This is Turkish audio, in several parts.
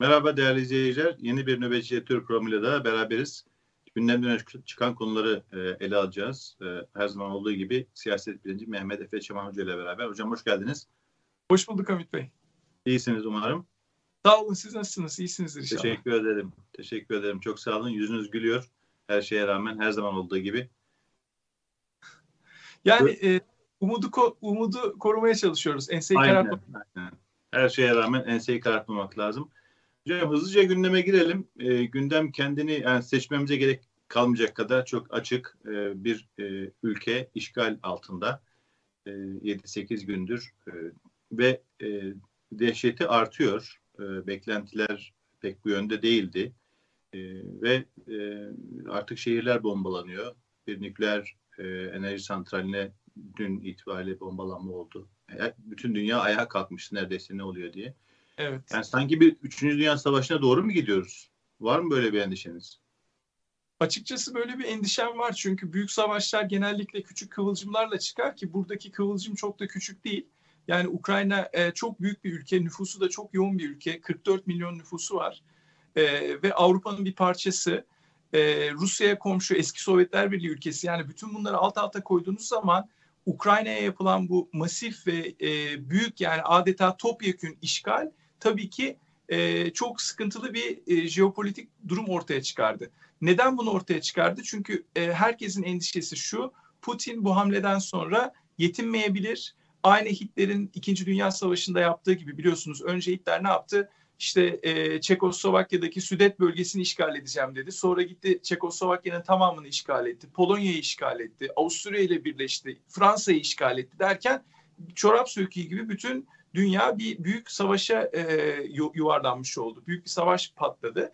Merhaba değerli izleyiciler. Yeni bir Nöbetçi Editör programıyla da beraberiz. Gündemden öne çıkan konuları e, ele alacağız. E, her zaman olduğu gibi siyaset bilinci Mehmet Efe Çaman Hoca ile beraber. Hocam hoş geldiniz. Hoş bulduk Hamit Bey. İyisiniz umarım. Sağ olun siz nasılsınız? İyisinizdir inşallah. Teşekkür ederim. Teşekkür ederim. Çok sağ olun. Yüzünüz gülüyor. Her şeye rağmen her zaman olduğu gibi. Yani e, umudu ko- umudu korumaya çalışıyoruz. Enseyi karartmak. Aynen. Her şeye rağmen enseyi karartmamak lazım. Hocam hızlıca gündeme girelim. E, gündem kendini yani seçmemize gerek kalmayacak kadar çok açık e, bir e, ülke işgal altında e, 7-8 gündür e, ve e, dehşeti artıyor. E, beklentiler pek bu yönde değildi e, ve e, artık şehirler bombalanıyor. Bir nükleer e, enerji santraline dün itibariyle bombalanma oldu. E, bütün dünya ayağa kalkmıştı neredeyse ne oluyor diye. Evet. Yani sanki bir 3. Dünya Savaşı'na doğru mu gidiyoruz? Var mı böyle bir endişeniz? Açıkçası böyle bir endişem var çünkü büyük savaşlar genellikle küçük kıvılcımlarla çıkar ki buradaki kıvılcım çok da küçük değil. Yani Ukrayna e, çok büyük bir ülke, nüfusu da çok yoğun bir ülke. 44 milyon nüfusu var e, ve Avrupa'nın bir parçası. E, Rusya'ya komşu eski Sovyetler Birliği ülkesi. Yani bütün bunları alt alta koyduğunuz zaman Ukrayna'ya yapılan bu masif ve e, büyük yani adeta topyekün işgal tabii ki e, çok sıkıntılı bir e, jeopolitik durum ortaya çıkardı. Neden bunu ortaya çıkardı? Çünkü e, herkesin endişesi şu, Putin bu hamleden sonra yetinmeyebilir. Aynı Hitler'in İkinci Dünya Savaşı'nda yaptığı gibi biliyorsunuz önce Hitler ne yaptı? İşte e, Çekoslovakya'daki Südet bölgesini işgal edeceğim dedi. Sonra gitti Çekoslovakya'nın tamamını işgal etti. Polonya'yı işgal etti. Avusturya ile birleşti. Fransa'yı işgal etti derken çorap söküğü gibi bütün dünya bir büyük savaşa e, yuvarlanmış oldu. Büyük bir savaş patladı.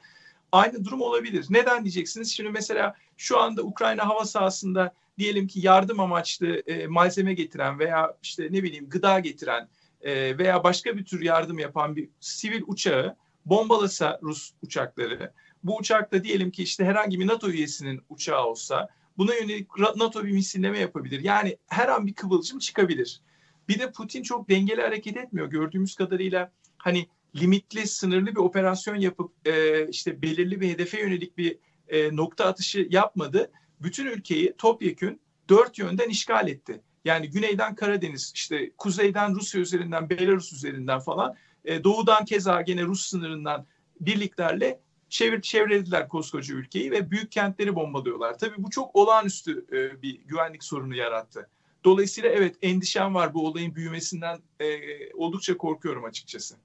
Aynı durum olabilir. Neden diyeceksiniz? Şimdi mesela şu anda Ukrayna hava sahasında diyelim ki yardım amaçlı e, malzeme getiren veya işte ne bileyim gıda getiren e, veya başka bir tür yardım yapan bir sivil uçağı bombalasa Rus uçakları, bu uçakta diyelim ki işte herhangi bir NATO üyesinin uçağı olsa buna yönelik NATO bir misilleme yapabilir. Yani her an bir kıvılcım çıkabilir. Bir de Putin çok dengeli hareket etmiyor. Gördüğümüz kadarıyla hani limitli, sınırlı bir operasyon yapıp e, işte belirli bir hedefe yönelik bir e, nokta atışı yapmadı. Bütün ülkeyi topyekün dört yönden işgal etti. Yani güneyden Karadeniz, işte kuzeyden Rusya üzerinden, Belarus üzerinden falan, e, doğudan keza gene Rus sınırından birliklerle çevir, çevrelediler koskoca ülkeyi ve büyük kentleri bombalıyorlar. Tabii bu çok olağanüstü e, bir güvenlik sorunu yarattı. Dolayısıyla evet endişem var bu olayın büyümesinden e, oldukça korkuyorum açıkçası.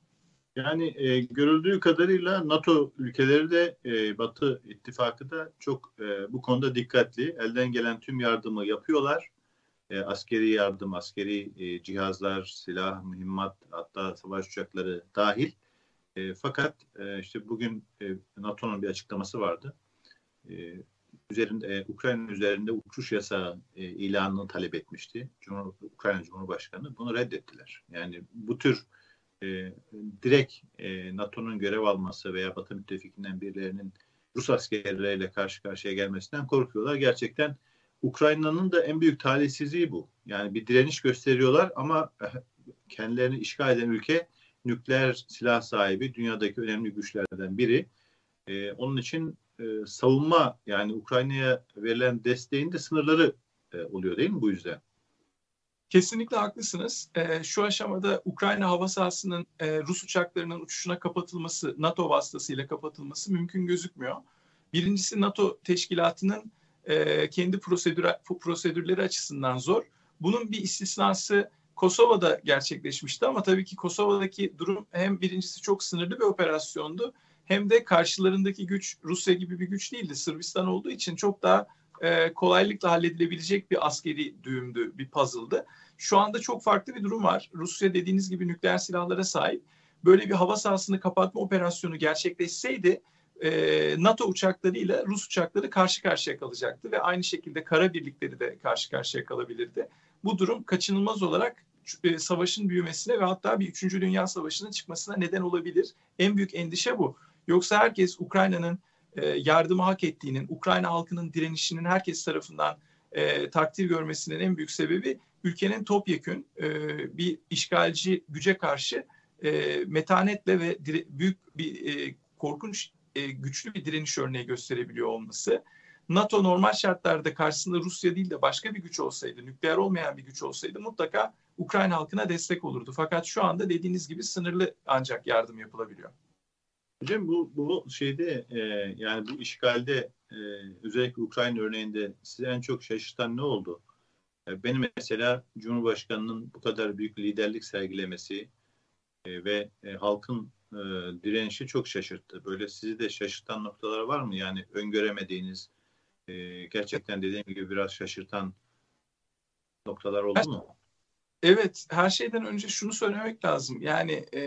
Yani e, görüldüğü kadarıyla NATO ülkeleri de e, Batı ittifakı da çok e, bu konuda dikkatli. Elden gelen tüm yardımı yapıyorlar. E, askeri yardım, askeri e, cihazlar, silah, mühimmat hatta savaş uçakları dahil. E, fakat e, işte bugün e, NATO'nun bir açıklaması vardı. E, üzerinde e, Ukrayna üzerinde uçuş yasağı e, ilanını talep etmişti. Cumhur, Ukrayna Cumhurbaşkanı bunu reddettiler. Yani bu tür e, direkt e, NATO'nun görev alması veya Batı müttefikinden birilerinin Rus askerleriyle karşı karşıya gelmesinden korkuyorlar. Gerçekten Ukrayna'nın da en büyük talihsizliği bu. Yani bir direniş gösteriyorlar ama kendilerini işgal eden ülke nükleer silah sahibi, dünyadaki önemli güçlerden biri. Ee, onun için e, savunma yani Ukrayna'ya verilen desteğin de sınırları e, oluyor değil mi bu yüzden? Kesinlikle haklısınız. E, şu aşamada Ukrayna hava sahasının e, Rus uçaklarının uçuşuna kapatılması, NATO vasıtasıyla kapatılması mümkün gözükmüyor. Birincisi NATO teşkilatının e, kendi prosedür, prosedürleri açısından zor. Bunun bir istisnası Kosova'da gerçekleşmişti ama tabii ki Kosova'daki durum hem birincisi çok sınırlı bir operasyondu hem de karşılarındaki güç Rusya gibi bir güç değildi. Sırbistan olduğu için çok daha e, kolaylıkla halledilebilecek bir askeri düğümdü, bir puzzle'dı. Şu anda çok farklı bir durum var. Rusya dediğiniz gibi nükleer silahlara sahip. Böyle bir hava sahasını kapatma operasyonu gerçekleşseydi e, NATO uçaklarıyla Rus uçakları karşı karşıya kalacaktı ve aynı şekilde kara birlikleri de karşı karşıya kalabilirdi. Bu durum kaçınılmaz olarak e, savaşın büyümesine ve hatta bir 3. Dünya Savaşı'nın çıkmasına neden olabilir. En büyük endişe bu. Yoksa herkes Ukrayna'nın e, yardımı hak ettiğinin, Ukrayna halkının direnişinin herkes tarafından e, takdir görmesinin en büyük sebebi ülkenin topyekün e, bir işgalci güce karşı e, metanetle ve dire, büyük bir e, korkunç e, güçlü bir direniş örneği gösterebiliyor olması. NATO normal şartlarda karşısında Rusya değil de başka bir güç olsaydı, nükleer olmayan bir güç olsaydı mutlaka Ukrayna halkına destek olurdu. Fakat şu anda dediğiniz gibi sınırlı ancak yardım yapılabiliyor. Hocam bu, bu şeyde e, yani bu işgalde e, özellikle Ukrayna örneğinde sizi en çok şaşırtan ne oldu? E, benim mesela Cumhurbaşkanı'nın bu kadar büyük liderlik sergilemesi e, ve e, halkın e, direnişi çok şaşırttı. Böyle sizi de şaşırtan noktalar var mı? Yani öngöremediğiniz, e, gerçekten dediğim gibi biraz şaşırtan noktalar oldu mu? Evet, her şeyden önce şunu söylemek lazım. Yani e,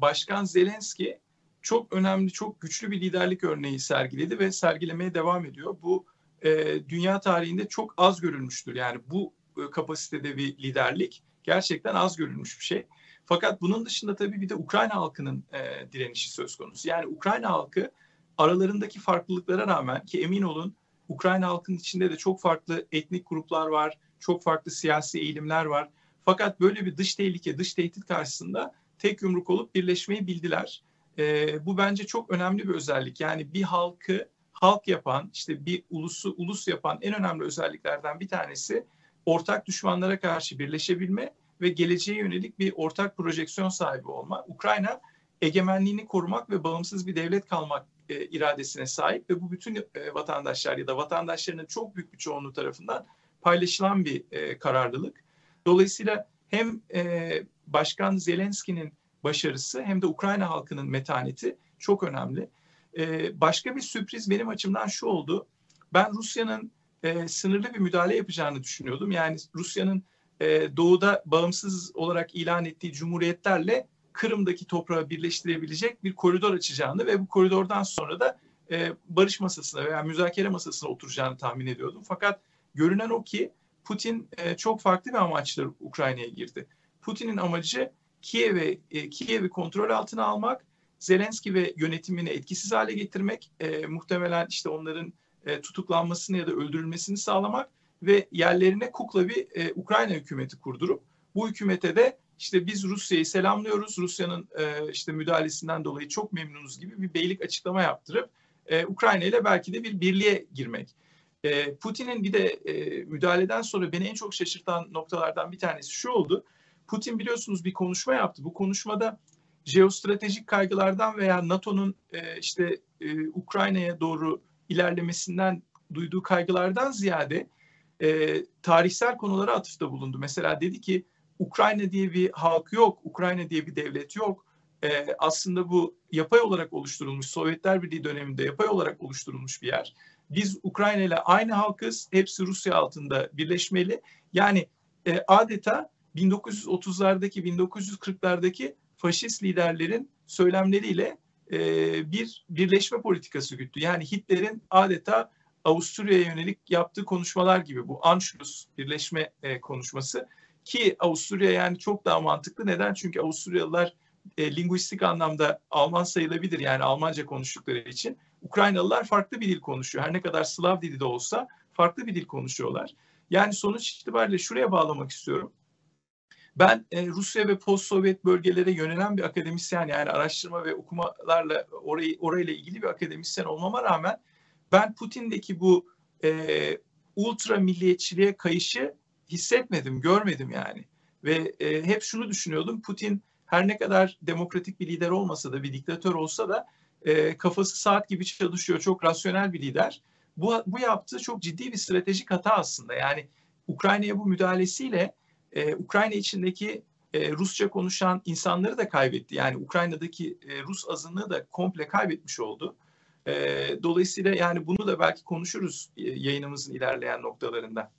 Başkan Zelenski çok önemli, çok güçlü bir liderlik örneği sergiledi ve sergilemeye devam ediyor. Bu e, dünya tarihinde çok az görülmüştür. Yani bu e, kapasitede bir liderlik gerçekten az görülmüş bir şey. Fakat bunun dışında tabii bir de Ukrayna halkının e, direnişi söz konusu. Yani Ukrayna halkı aralarındaki farklılıklara rağmen ki emin olun Ukrayna halkının içinde de çok farklı etnik gruplar var, çok farklı siyasi eğilimler var. Fakat böyle bir dış tehlike, dış tehdit karşısında tek yumruk olup birleşmeyi bildiler. E, bu bence çok önemli bir özellik. Yani bir halkı halk yapan, işte bir ulusu ulus yapan en önemli özelliklerden bir tanesi ortak düşmanlara karşı birleşebilme ve geleceğe yönelik bir ortak projeksiyon sahibi olma. Ukrayna egemenliğini korumak ve bağımsız bir devlet kalmak e, iradesine sahip ve bu bütün e, vatandaşlar ya da vatandaşlarının çok büyük bir çoğunluğu tarafından paylaşılan bir e, kararlılık. Dolayısıyla hem e, Başkan Zelenski'nin başarısı hem de Ukrayna halkının metaneti çok önemli. E, başka bir sürpriz benim açımdan şu oldu. Ben Rusya'nın e, sınırlı bir müdahale yapacağını düşünüyordum. Yani Rusya'nın e, doğuda bağımsız olarak ilan ettiği cumhuriyetlerle Kırım'daki toprağı birleştirebilecek bir koridor açacağını ve bu koridordan sonra da e, barış masasına veya müzakere masasına oturacağını tahmin ediyordum. Fakat görünen o ki Putin çok farklı bir amaçla Ukrayna'ya girdi. Putin'in amacı Kiev'i e, Kiev'i kontrol altına almak, Zelenski ve yönetimini etkisiz hale getirmek, e, muhtemelen işte onların e, tutuklanmasını ya da öldürülmesini sağlamak ve yerlerine kukla bir e, Ukrayna hükümeti kurdurup bu hükümete de işte biz Rusya'yı selamlıyoruz, Rusya'nın e, işte müdahalesinden dolayı çok memnunuz gibi bir beylik açıklama yaptırıp e, Ukrayna ile belki de bir birliğe girmek. E, Putin'in bir de e, müdahaleden sonra beni en çok şaşırtan noktalardan bir tanesi şu oldu. Putin biliyorsunuz bir konuşma yaptı. Bu konuşmada jeostratejik kaygılardan veya NATO'nun e, işte e, Ukrayna'ya doğru ilerlemesinden duyduğu kaygılardan ziyade e, tarihsel konulara atıfta bulundu. Mesela dedi ki Ukrayna diye bir halk yok, Ukrayna diye bir devlet yok. E, aslında bu yapay olarak oluşturulmuş, Sovyetler Birliği döneminde yapay olarak oluşturulmuş bir yer. Biz Ukrayna ile aynı halkız, hepsi Rusya altında birleşmeli. Yani e, adeta 1930'lardaki, 1940'lardaki faşist liderlerin söylemleriyle e, bir birleşme politikası güttü. Yani Hitler'in adeta Avusturya'ya yönelik yaptığı konuşmalar gibi bu Anschluss birleşme e, konuşması ki Avusturya yani çok daha mantıklı. Neden? Çünkü Avusturyalılar e, linguistik anlamda Alman sayılabilir yani Almanca konuştukları için. Ukraynalılar farklı bir dil konuşuyor. Her ne kadar Slav dili de olsa farklı bir dil konuşuyorlar. Yani sonuç itibariyle şuraya bağlamak istiyorum. Ben e, Rusya ve post-Sovyet bölgelere yönelen bir akademisyen yani araştırma ve okumalarla orayı orayla ilgili bir akademisyen olmama rağmen ben Putin'deki bu e, ultra milliyetçiliğe kayışı hissetmedim, görmedim yani. Ve e, hep şunu düşünüyordum. Putin her ne kadar demokratik bir lider olmasa da bir diktatör olsa da e, kafası saat gibi çalışıyor. Çok rasyonel bir lider. Bu, bu yaptığı çok ciddi bir stratejik hata aslında. Yani Ukrayna'ya bu müdahalesiyle e, Ukrayna içindeki e, Rusça konuşan insanları da kaybetti. Yani Ukrayna'daki e, Rus azınlığı da komple kaybetmiş oldu. E, dolayısıyla yani bunu da belki konuşuruz e, yayınımızın ilerleyen noktalarında.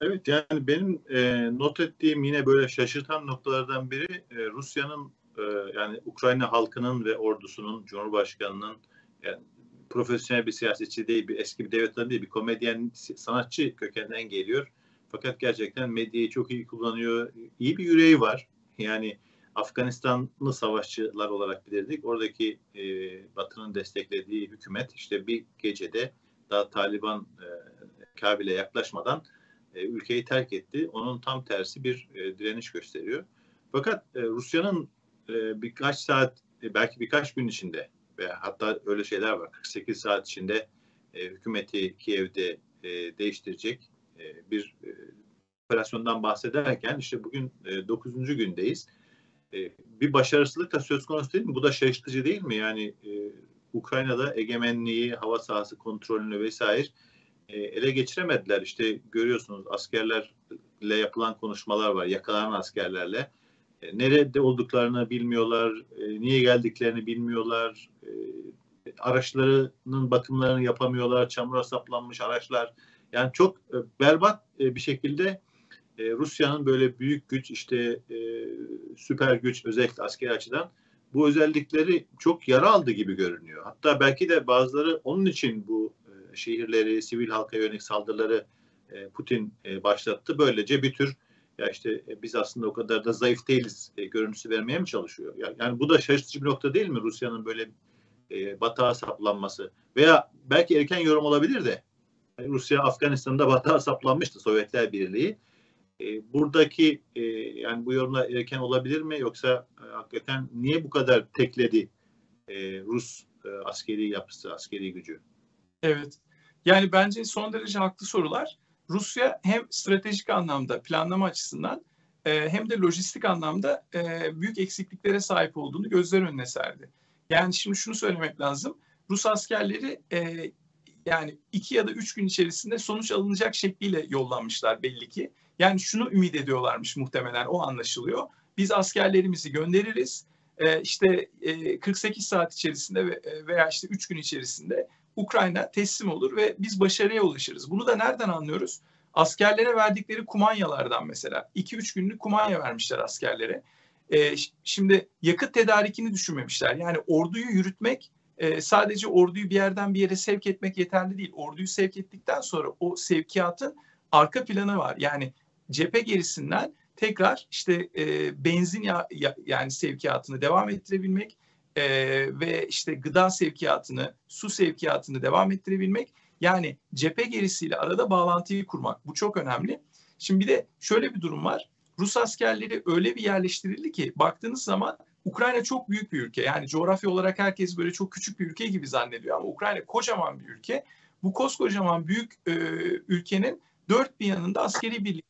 Evet yani benim e, not ettiğim yine böyle şaşırtan noktalardan biri e, Rusya'nın e, yani Ukrayna halkının ve ordusunun, Cumhurbaşkanı'nın yani profesyonel bir siyasetçi değil, bir eski bir devlet değil, bir komedyen, sanatçı kökenden geliyor fakat gerçekten medyayı çok iyi kullanıyor. İyi bir yüreği var. Yani Afganistanlı savaşçılar olarak bilirdik. Oradaki e, Batı'nın desteklediği hükümet işte bir gecede daha Taliban e, Kabil'e yaklaşmadan e, ülkeyi terk etti. Onun tam tersi bir e, direniş gösteriyor. Fakat e, Rusya'nın e, birkaç saat e, belki birkaç gün içinde ve hatta öyle şeyler var 48 saat içinde e, hükümeti Kiev'de e, değiştirecek e, bir e, operasyondan bahsederken işte bugün e, 9. gündeyiz. E, bir başarısızlık da söz konusu değil mi? Bu da şaşırtıcı değil mi? Yani Ukrayna'da egemenliği, hava sahası kontrolünü vesaire ele geçiremediler. İşte görüyorsunuz askerlerle yapılan konuşmalar var, yakalanan askerlerle. Nerede olduklarını bilmiyorlar, niye geldiklerini bilmiyorlar, araçlarının bakımlarını yapamıyorlar, çamura saplanmış araçlar. Yani çok e, berbat e, bir şekilde e, Rusya'nın böyle büyük güç, işte süper güç özellikle askeri açıdan bu özellikleri çok yara aldı gibi görünüyor. Hatta belki de bazıları onun için bu şehirleri, sivil halka yönelik saldırıları Putin başlattı. Böylece bir tür ya işte biz aslında o kadar da zayıf değiliz e, görüntüsü vermeye mi çalışıyor? Yani, bu da şaşırtıcı bir nokta değil mi Rusya'nın böyle batağa saplanması? Veya belki erken yorum olabilir de Rusya Afganistan'da batağa saplanmıştı Sovyetler Birliği. E, buradaki e, yani bu yorumla erken olabilir mi yoksa e, hakikaten niye bu kadar tekledi e, Rus e, askeri yapısı, askeri gücü? Evet. Yani bence son derece haklı sorular. Rusya hem stratejik anlamda planlama açısından e, hem de lojistik anlamda e, büyük eksikliklere sahip olduğunu gözler önüne serdi. Yani şimdi şunu söylemek lazım. Rus askerleri e, yani iki ya da üç gün içerisinde sonuç alınacak şekliyle yollanmışlar belli ki. Yani şunu ümit ediyorlarmış muhtemelen o anlaşılıyor. Biz askerlerimizi göndeririz. E, işte e, 48 saat içerisinde veya işte 3 gün içerisinde Ukrayna teslim olur ve biz başarıya ulaşırız. Bunu da nereden anlıyoruz? Askerlere verdikleri kumanyalardan mesela. 2-3 günlük kumanya vermişler askerlere. E, şimdi yakıt tedarikini düşünmemişler. Yani orduyu yürütmek e, sadece orduyu bir yerden bir yere sevk etmek yeterli değil. Orduyu sevk ettikten sonra o sevkiyatın arka planı var. Yani cephe gerisinden tekrar işte e, benzin ya, ya, yani sevkiyatını devam ettirebilmek e, ve işte gıda sevkiyatını, su sevkiyatını devam ettirebilmek yani cephe gerisiyle arada bağlantıyı kurmak bu çok önemli. Şimdi bir de şöyle bir durum var. Rus askerleri öyle bir yerleştirildi ki baktığınız zaman Ukrayna çok büyük bir ülke. Yani coğrafya olarak herkes böyle çok küçük bir ülke gibi zannediyor ama Ukrayna kocaman bir ülke. Bu koskocaman büyük e, ülkenin dört bir yanında askeri birlik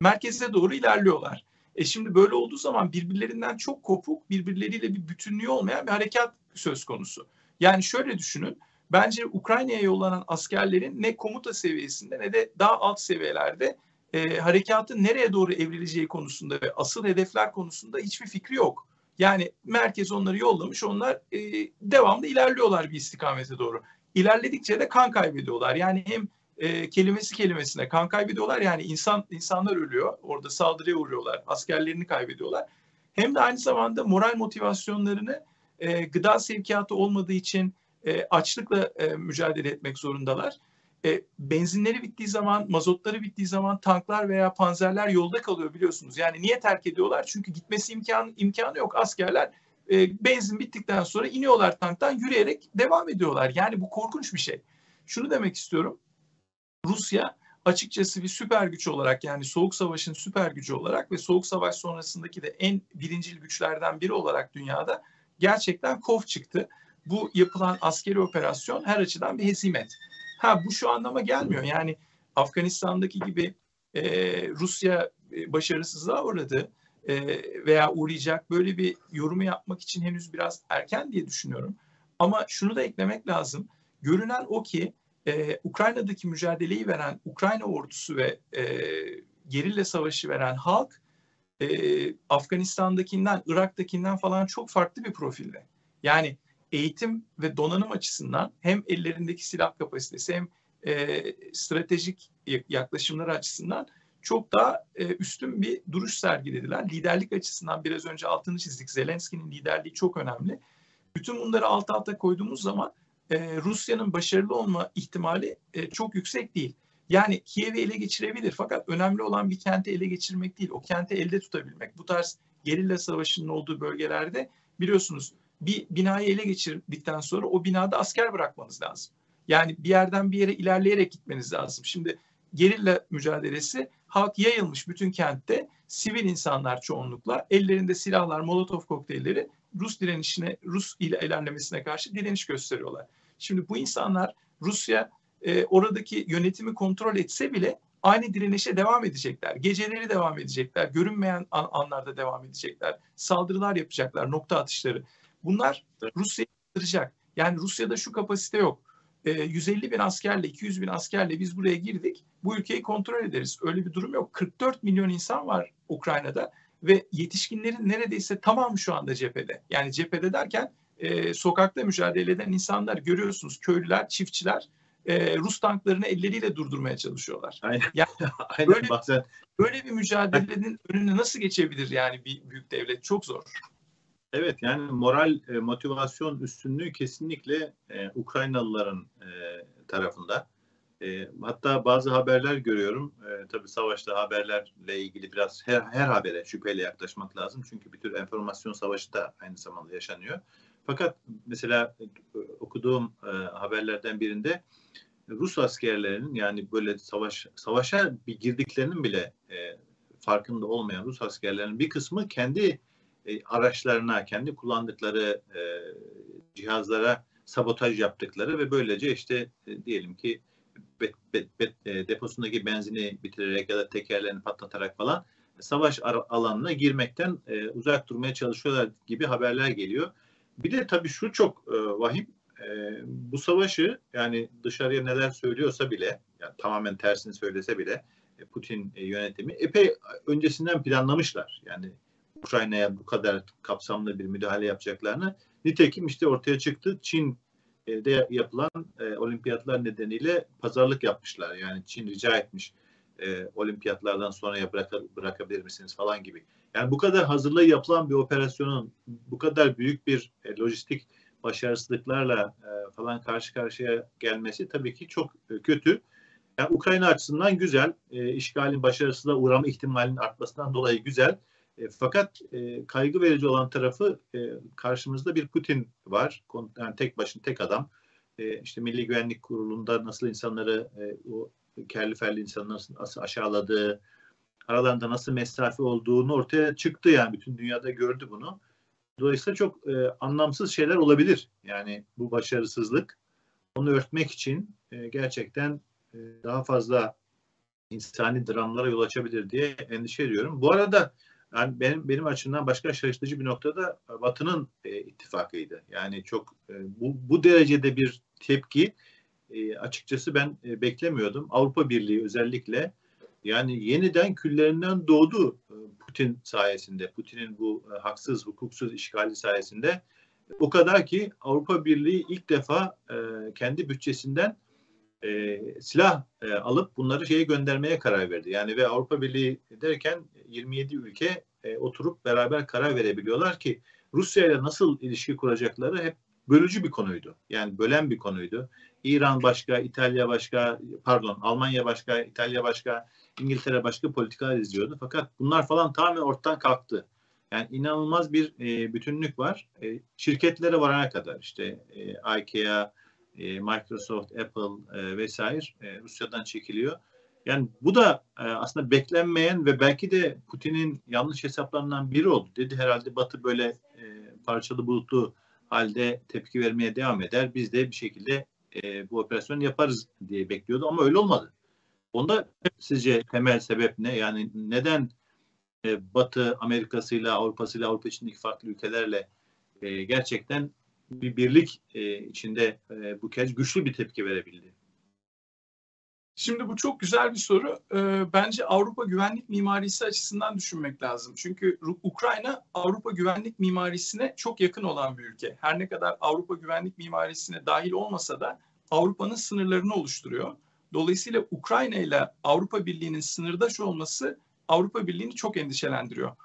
merkeze doğru ilerliyorlar. E şimdi böyle olduğu zaman birbirlerinden çok kopuk, birbirleriyle bir bütünlüğü olmayan bir harekat söz konusu. Yani şöyle düşünün, bence Ukrayna'ya yollanan askerlerin ne komuta seviyesinde ne de daha alt seviyelerde e, harekatın nereye doğru evrileceği konusunda ve asıl hedefler konusunda hiçbir fikri yok. Yani merkez onları yollamış, onlar e, devamlı ilerliyorlar bir istikamete doğru. İlerledikçe de kan kaybediyorlar. Yani hem e, kelimesi kelimesine kan kaybediyorlar. Yani insan insanlar ölüyor. Orada saldırıya uğruyorlar. Askerlerini kaybediyorlar. Hem de aynı zamanda moral motivasyonlarını e, gıda sevkiyatı olmadığı için e, açlıkla e, mücadele etmek zorundalar. E, benzinleri bittiği zaman, mazotları bittiği zaman tanklar veya panzerler yolda kalıyor biliyorsunuz. Yani niye terk ediyorlar? Çünkü gitmesi imkanı, imkanı yok. Askerler e, benzin bittikten sonra iniyorlar tanktan yürüyerek devam ediyorlar. Yani bu korkunç bir şey. Şunu demek istiyorum. Rusya açıkçası bir süper güç olarak yani Soğuk Savaş'ın süper gücü olarak ve Soğuk Savaş sonrasındaki de en birincil güçlerden biri olarak dünyada gerçekten kov çıktı. Bu yapılan askeri operasyon her açıdan bir hezimet. Ha bu şu anlama gelmiyor. Yani Afganistan'daki gibi e, Rusya e, başarısızlığa uğradı e, veya uğrayacak böyle bir yorumu yapmak için henüz biraz erken diye düşünüyorum. Ama şunu da eklemek lazım. Görünen o ki e, Ukrayna'daki mücadeleyi veren Ukrayna ordusu ve e, gerilla savaşı veren halk e, Afganistan'dakinden, Irak'takinden falan çok farklı bir profilde. Yani eğitim ve donanım açısından hem ellerindeki silah kapasitesi hem e, stratejik yaklaşımları açısından çok daha e, üstün bir duruş sergilediler. Liderlik açısından biraz önce altını çizdik. Zelenski'nin liderliği çok önemli. Bütün bunları alt alta koyduğumuz zaman e, Rusya'nın başarılı olma ihtimali e, çok yüksek değil. Yani Kiev'i ele geçirebilir fakat önemli olan bir kenti ele geçirmek değil, o kenti elde tutabilmek. Bu tarz gerilla savaşının olduğu bölgelerde biliyorsunuz bir binayı ele geçirdikten sonra o binada asker bırakmanız lazım. Yani bir yerden bir yere ilerleyerek gitmeniz lazım. Şimdi gerilla mücadelesi halk yayılmış bütün kentte. sivil insanlar çoğunlukla ellerinde silahlar, molotof kokteylleri Rus direnişine, Rus ile ilerlemesine karşı direniş gösteriyorlar. Şimdi bu insanlar Rusya e, oradaki yönetimi kontrol etse bile aynı direnişe devam edecekler. Geceleri devam edecekler. Görünmeyen an, anlarda devam edecekler. Saldırılar yapacaklar, nokta atışları. Bunlar Rusya'yı kıracak. Yani Rusya'da şu kapasite yok. E, 150 bin askerle, 200 bin askerle biz buraya girdik. Bu ülkeyi kontrol ederiz. Öyle bir durum yok. 44 milyon insan var Ukrayna'da ve yetişkinlerin neredeyse tamamı şu anda cephede. Yani cephede derken e, sokakta mücadele eden insanlar görüyorsunuz. Köylüler, çiftçiler e, Rus tanklarını elleriyle durdurmaya çalışıyorlar. Aynen. Yani Aynen böyle, bazen. böyle bir mücadelenin önüne nasıl geçebilir yani bir büyük devlet? Çok zor. Evet yani moral e, motivasyon üstünlüğü kesinlikle e, Ukraynalıların e, tarafında. E, hatta bazı haberler görüyorum. E, tabii savaşta haberlerle ilgili biraz her, her habere şüpheyle yaklaşmak lazım. Çünkü bir tür enformasyon savaşı da aynı zamanda yaşanıyor. Fakat mesela e, okuduğum e, haberlerden birinde Rus askerlerinin yani böyle savaş savaşa bir girdiklerinin bile e, farkında olmayan Rus askerlerinin bir kısmı kendi e, araçlarına, kendi kullandıkları e, cihazlara sabotaj yaptıkları ve böylece işte e, diyelim ki bet, bet, bet, e, deposundaki benzini bitirerek ya da tekerlerini patlatarak falan savaş alanına girmekten uzak durmaya çalışıyorlar gibi haberler geliyor. Bir de tabii şu çok vahim. E, bu savaşı yani dışarıya neler söylüyorsa bile yani tamamen tersini söylese bile Putin yönetimi epey öncesinden planlamışlar. Yani Ukrayna'ya bu kadar kapsamlı bir müdahale yapacaklarını. Nitekim işte ortaya çıktı. Çin de yapılan e, olimpiyatlar nedeniyle pazarlık yapmışlar. Yani Çin rica etmiş e, olimpiyatlardan sonraya bırak, bırakabilir misiniz falan gibi. Yani bu kadar hazırlığı yapılan bir operasyonun bu kadar büyük bir e, lojistik başarısızlıklarla e, falan karşı karşıya gelmesi tabii ki çok e, kötü. Yani Ukrayna açısından güzel, e, işgalin başarısızlığa uğrama ihtimalinin artmasından dolayı güzel. E, fakat e, kaygı verici olan tarafı e, karşımızda bir Putin var. Yani tek başına tek adam. E, işte Milli Güvenlik Kurulu'nda nasıl insanları e, o kerli ferli insanları nasıl aşağıladığı, aralarında nasıl mesafe olduğunu ortaya çıktı yani bütün dünyada gördü bunu. Dolayısıyla çok e, anlamsız şeyler olabilir. Yani bu başarısızlık onu örtmek için e, gerçekten e, daha fazla insani dramlara yol açabilir diye endişe ediyorum. Bu arada yani benim benim açımdan başka şaşırtıcı bir noktada Batı'nın e, ittifakıydı. Yani çok e, bu bu derecede bir tepki e, açıkçası ben e, beklemiyordum. Avrupa Birliği özellikle yani yeniden küllerinden doğdu e, Putin sayesinde. Putin'in bu e, haksız, hukuksuz işgali sayesinde. O kadar ki Avrupa Birliği ilk defa e, kendi bütçesinden e, silah e, alıp bunları şeye göndermeye karar verdi. Yani ve Avrupa Birliği derken 27 ülke e, oturup beraber karar verebiliyorlar ki Rusya ile nasıl ilişki kuracakları hep bölücü bir konuydu. Yani bölen bir konuydu. İran başka, İtalya başka, pardon Almanya başka, İtalya başka, İngiltere başka politikalar izliyordu. Fakat bunlar falan tamamen ortadan kalktı. Yani inanılmaz bir e, bütünlük var. E, şirketlere varana kadar işte e, IKEA, e, Microsoft, Apple e, vesaire e, Rusya'dan çekiliyor. Yani bu da aslında beklenmeyen ve belki de Putin'in yanlış hesaplarından biri oldu. Dedi herhalde Batı böyle parçalı bulutlu halde tepki vermeye devam eder. Biz de bir şekilde bu operasyonu yaparız diye bekliyordu ama öyle olmadı. Onda sizce temel sebep ne? Yani neden Batı Amerika'sıyla, Avrupa'sıyla, Avrupa içindeki farklı ülkelerle gerçekten bir birlik e, içinde e, bu kez güçlü bir tepki verebildi? Şimdi bu çok güzel bir soru. Ee, bence Avrupa güvenlik mimarisi açısından düşünmek lazım. Çünkü Ukrayna Avrupa güvenlik mimarisine çok yakın olan bir ülke. Her ne kadar Avrupa güvenlik mimarisine dahil olmasa da Avrupa'nın sınırlarını oluşturuyor. Dolayısıyla Ukrayna ile Avrupa Birliği'nin sınırdaş olması Avrupa Birliği'ni çok endişelendiriyor.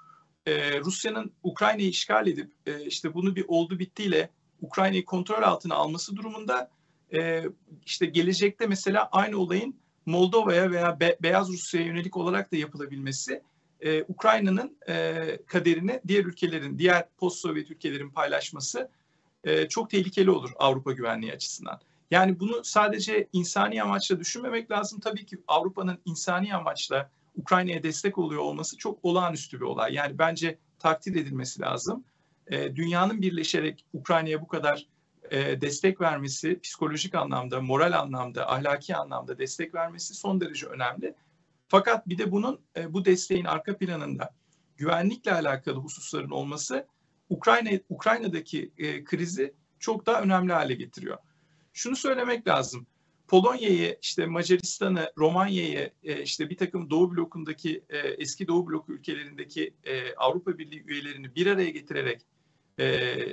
Ee, Rusya'nın Ukrayna'yı işgal edip e, işte bunu bir oldu bittiyle Ukrayna'yı kontrol altına alması durumunda e, işte gelecekte mesela aynı olayın Moldova'ya veya Be- Beyaz Rusya'ya yönelik olarak da yapılabilmesi e, Ukrayna'nın e, kaderini diğer ülkelerin, diğer post-Sovyet ülkelerin paylaşması e, çok tehlikeli olur Avrupa güvenliği açısından. Yani bunu sadece insani amaçla düşünmemek lazım. Tabii ki Avrupa'nın insani amaçla Ukrayna'ya destek oluyor olması çok olağanüstü bir olay. Yani bence takdir edilmesi lazım. E, dünyanın birleşerek Ukrayna'ya bu kadar e, destek vermesi, psikolojik anlamda, moral anlamda, ahlaki anlamda destek vermesi son derece önemli. Fakat bir de bunun e, bu desteğin arka planında güvenlikle alakalı hususların olması Ukrayna Ukrayna'daki e, krizi çok daha önemli hale getiriyor. Şunu söylemek lazım. Polonya'yı, işte Macaristan'ı, Romanya'yı, e, işte bir takım Doğu blokundaki e, eski Doğu bloku ülkelerindeki e, Avrupa Birliği üyelerini bir araya getirerek e,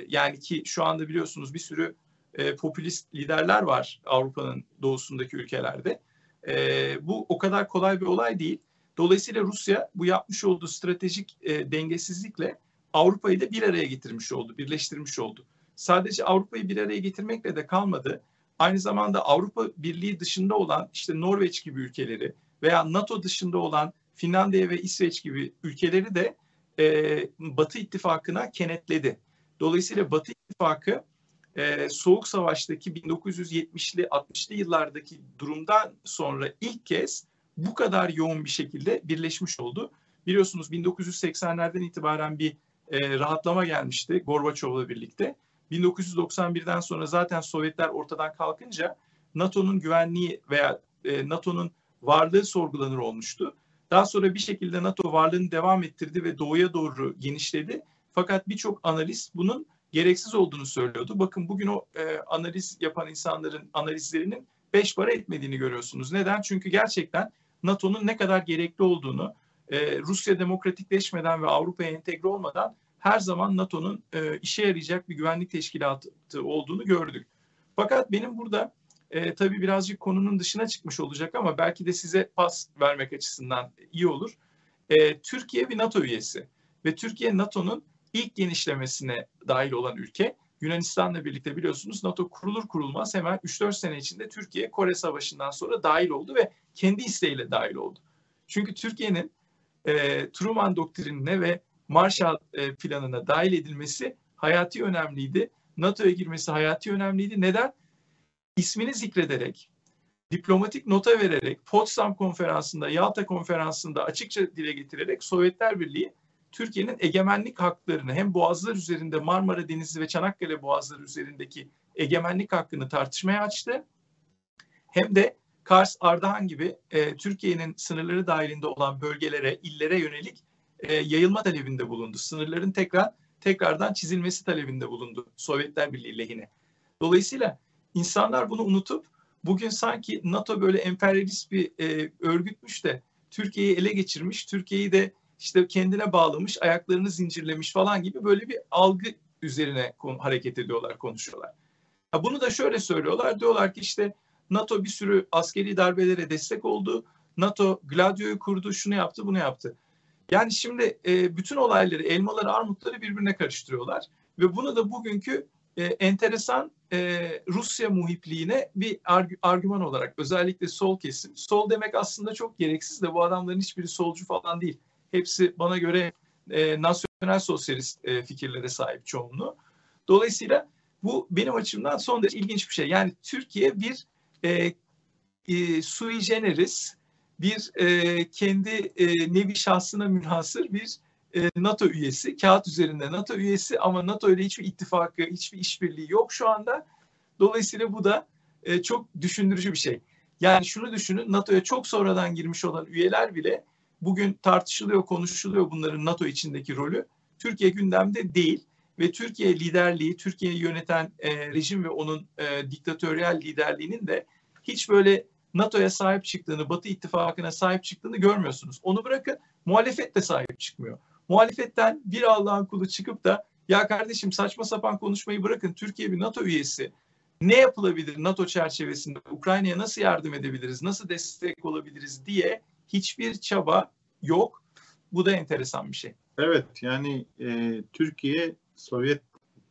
yani ki şu anda biliyorsunuz bir sürü e, popülist liderler var Avrupa'nın doğusundaki ülkelerde. E, bu o kadar kolay bir olay değil. Dolayısıyla Rusya bu yapmış olduğu stratejik e, dengesizlikle Avrupa'yı da bir araya getirmiş oldu, birleştirmiş oldu. Sadece Avrupa'yı bir araya getirmekle de kalmadı. Aynı zamanda Avrupa Birliği dışında olan işte Norveç gibi ülkeleri veya NATO dışında olan Finlandiya ve İsveç gibi ülkeleri de e, Batı ittifakına kenetledi. Dolayısıyla Batı ittifakı e, Soğuk Savaş'taki 1970'li 60'lı yıllardaki durumdan sonra ilk kez bu kadar yoğun bir şekilde birleşmiş oldu. Biliyorsunuz 1980'lerden itibaren bir e, rahatlama gelmişti Gorbaçov'la birlikte. 1991'den sonra zaten Sovyetler ortadan kalkınca NATO'nun güvenliği veya e, NATO'nun varlığı sorgulanır olmuştu. Daha sonra bir şekilde NATO varlığını devam ettirdi ve doğuya doğru genişledi. Fakat birçok analist bunun gereksiz olduğunu söylüyordu. Bakın bugün o e, analiz yapan insanların analizlerinin beş para etmediğini görüyorsunuz. Neden? Çünkü gerçekten NATO'nun ne kadar gerekli olduğunu e, Rusya demokratikleşmeden ve Avrupa'ya entegre olmadan her zaman NATO'nun e, işe yarayacak bir güvenlik teşkilatı olduğunu gördük. Fakat benim burada e, tabii birazcık konunun dışına çıkmış olacak ama belki de size pas vermek açısından iyi olur. E, Türkiye bir NATO üyesi ve Türkiye NATO'nun ilk genişlemesine dahil olan ülke. Yunanistan'la birlikte biliyorsunuz NATO kurulur kurulmaz hemen 3-4 sene içinde Türkiye Kore Savaşı'ndan sonra dahil oldu ve kendi isteğiyle dahil oldu. Çünkü Türkiye'nin e, Truman doktrinine ve Marshall e, planına dahil edilmesi hayati önemliydi. NATO'ya girmesi hayati önemliydi. Neden? İsmini zikrederek, diplomatik nota vererek, Potsdam konferansında, Yalta konferansında açıkça dile getirerek Sovyetler Birliği Türkiye'nin egemenlik haklarını hem boğazlar üzerinde Marmara Denizi ve Çanakkale boğazları üzerindeki egemenlik hakkını tartışmaya açtı. Hem de Kars, Ardahan gibi e, Türkiye'nin sınırları dahilinde olan bölgelere, illere yönelik e, yayılma talebinde bulundu. Sınırların tekrar tekrardan çizilmesi talebinde bulundu Sovyetler Birliği lehine. Dolayısıyla insanlar bunu unutup bugün sanki NATO böyle emperyalist bir e, örgütmüş de Türkiye'yi ele geçirmiş, Türkiye'yi de işte kendine bağlamış, ayaklarını zincirlemiş falan gibi böyle bir algı üzerine hareket ediyorlar, konuşuyorlar. Ha bunu da şöyle söylüyorlar. Diyorlar ki işte NATO bir sürü askeri darbelere destek oldu. NATO Gladio'yu kurdu, şunu yaptı, bunu yaptı. Yani şimdi e, bütün olayları, elmaları, armutları birbirine karıştırıyorlar. Ve bunu da bugünkü e, enteresan e, Rusya muhipliğine bir arg- argüman olarak özellikle sol kesim. Sol demek aslında çok gereksiz de bu adamların hiçbiri solcu falan değil. Hepsi bana göre e, nasyonel sosyalist e, fikirlere sahip çoğunluğu. Dolayısıyla bu benim açımdan son derece ilginç bir şey. Yani Türkiye bir e, e, sui generis, bir e, kendi e, nevi şahsına münhasır bir e, NATO üyesi. Kağıt üzerinde NATO üyesi ama NATO ile hiçbir ittifakı, hiçbir işbirliği yok şu anda. Dolayısıyla bu da e, çok düşündürücü bir şey. Yani şunu düşünün NATO'ya çok sonradan girmiş olan üyeler bile bugün tartışılıyor, konuşuluyor bunların NATO içindeki rolü. Türkiye gündemde değil ve Türkiye liderliği, Türkiye'yi yöneten e, rejim ve onun e, diktatöryel liderliğinin de hiç böyle NATO'ya sahip çıktığını, Batı ittifakına sahip çıktığını görmüyorsunuz. Onu bırakın muhalefet de sahip çıkmıyor. Muhalefetten bir Allah'ın kulu çıkıp da ya kardeşim saçma sapan konuşmayı bırakın Türkiye bir NATO üyesi. Ne yapılabilir NATO çerçevesinde? Ukrayna'ya nasıl yardım edebiliriz? Nasıl destek olabiliriz diye hiçbir çaba yok. Bu da enteresan bir şey. Evet yani e, Türkiye Sovyet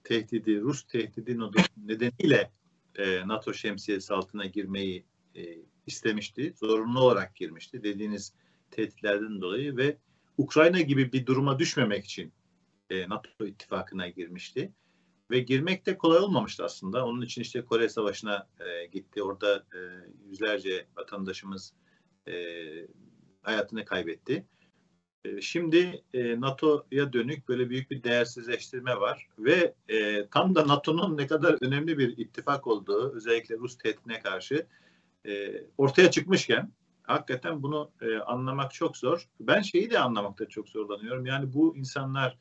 tehdidi, Rus tehdidi nedeniyle e, NATO şemsiyesi altına girmeyi e, istemişti. Zorunlu olarak girmişti dediğiniz tehditlerden dolayı ve Ukrayna gibi bir duruma düşmemek için e, NATO ittifakına girmişti. Ve girmek de kolay olmamıştı aslında. Onun için işte Kore Savaşı'na e, gitti. Orada e, yüzlerce vatandaşımız e, hayatını kaybetti. E, şimdi e, NATO'ya dönük böyle büyük bir değersizleştirme var ve e, tam da NATO'nun ne kadar önemli bir ittifak olduğu özellikle Rus tehditine karşı e, ortaya çıkmışken hakikaten bunu e, anlamak çok zor. Ben şeyi de anlamakta çok zorlanıyorum. Yani bu insanlar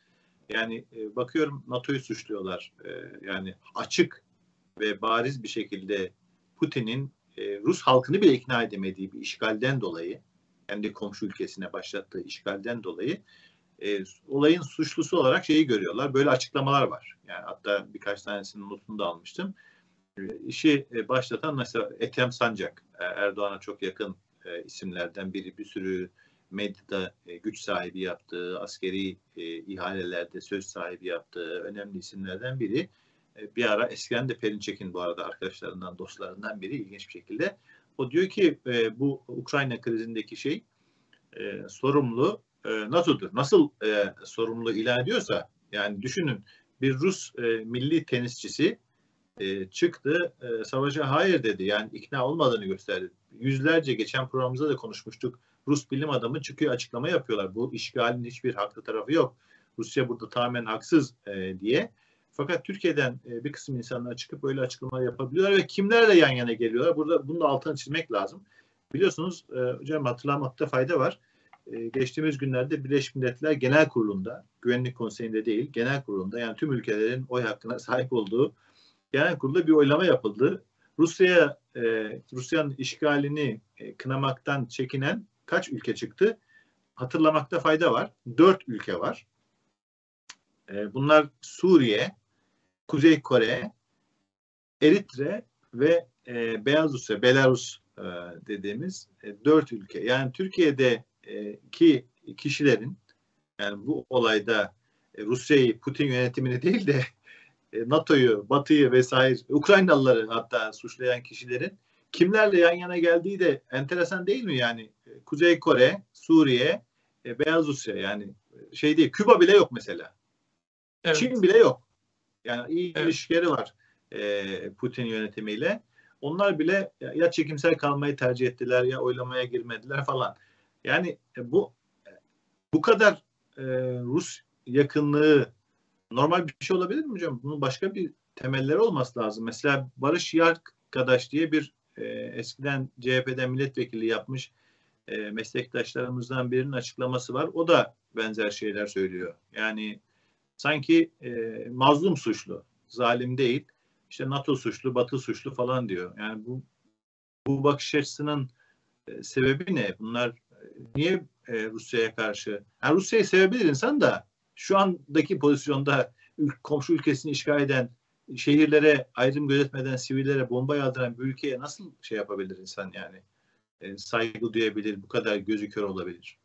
yani e, bakıyorum NATO'yu suçluyorlar. E, yani açık ve bariz bir şekilde Putin'in e, Rus halkını bile ikna edemediği bir işgalden dolayı kendi komşu ülkesine başlattığı işgalden dolayı e, olayın suçlusu olarak şeyi görüyorlar. Böyle açıklamalar var. Yani hatta birkaç tanesinin notunu da almıştım. E, işi e, başlatan mesela Ethem Sancak, e, Erdoğan'a çok yakın e, isimlerden biri. Bir sürü medyada e, güç sahibi yaptığı, askeri e, ihalelerde söz sahibi yaptığı önemli isimlerden biri. E, bir ara eskiden de Perinçek'in bu arada arkadaşlarından, dostlarından biri ilginç bir şekilde. O diyor ki e, bu Ukrayna krizindeki şey e, sorumlu e, NATO'dur. Nasıl sorumlu ilan ediyorsa yani düşünün bir Rus milli tenisçisi çıktı savaşa hayır dedi. Yani ikna olmadığını gösterdi. Yüzlerce geçen programımızda da konuşmuştuk. Rus bilim adamı çıkıyor açıklama yapıyorlar. Bu işgalin hiçbir haklı tarafı yok. Rusya burada tamamen haksız e, diye. Fakat Türkiye'den e, bir kısım insanlar çıkıp böyle açıklamalar yapabiliyorlar ve kimlerle yan yana geliyorlar? Burada bunu da altını çizmek lazım. Biliyorsunuz e, hocam hatırlamakta fayda var. E, geçtiğimiz günlerde Birleşmiş Milletler Genel Kurulu'nda, Güvenlik Konseyi'nde değil, Genel Kurulu'nda yani tüm ülkelerin oy hakkına sahip olduğu Genel Kurulu'da bir oylama yapıldı. Rusya'ya e, Rusya'nın işgalini kınamaktan çekinen kaç ülke çıktı? Hatırlamakta fayda var. Dört ülke var. Bunlar Suriye, Kuzey Kore, Eritre ve e, Beyaz Rusya, Belarus e, dediğimiz e, dört ülke. Yani Türkiye'deki e, kişilerin yani bu olayda e, Rusya'yı, Putin yönetimini değil de e, NATO'yu, Batı'yı vesaire, Ukraynalıları hatta suçlayan kişilerin kimlerle yan yana geldiği de enteresan değil mi? Yani e, Kuzey Kore, Suriye, e, Beyaz Rusya yani e, şey değil, Küba bile yok mesela. Evet. Çin bile yok. Yani iyi evet. ilişkileri var e, Putin yönetimiyle. Onlar bile ya çekimsel kalmayı tercih ettiler ya oylamaya girmediler falan. Yani e, bu bu kadar e, Rus yakınlığı normal bir şey olabilir mi hocam? Bunun başka bir temelleri olması lazım. Mesela Barış Yarkadaş diye bir e, eskiden CHP'den milletvekili yapmış e, meslektaşlarımızdan birinin açıklaması var. O da benzer şeyler söylüyor. Yani sanki e, mazlum suçlu, zalim değil. İşte NATO suçlu, Batı suçlu falan diyor. Yani bu bu bakış açısının e, sebebi ne? Bunlar e, niye e, Rusya'ya karşı? Yani Rusya'yı sevebilir insan da şu andaki pozisyonda komşu ülkesini işgal eden şehirlere ayrım gözetmeden sivillere bomba yağdıran bir ülkeye nasıl şey yapabilir insan yani? E, saygı duyabilir, bu kadar gözü kör olabilir.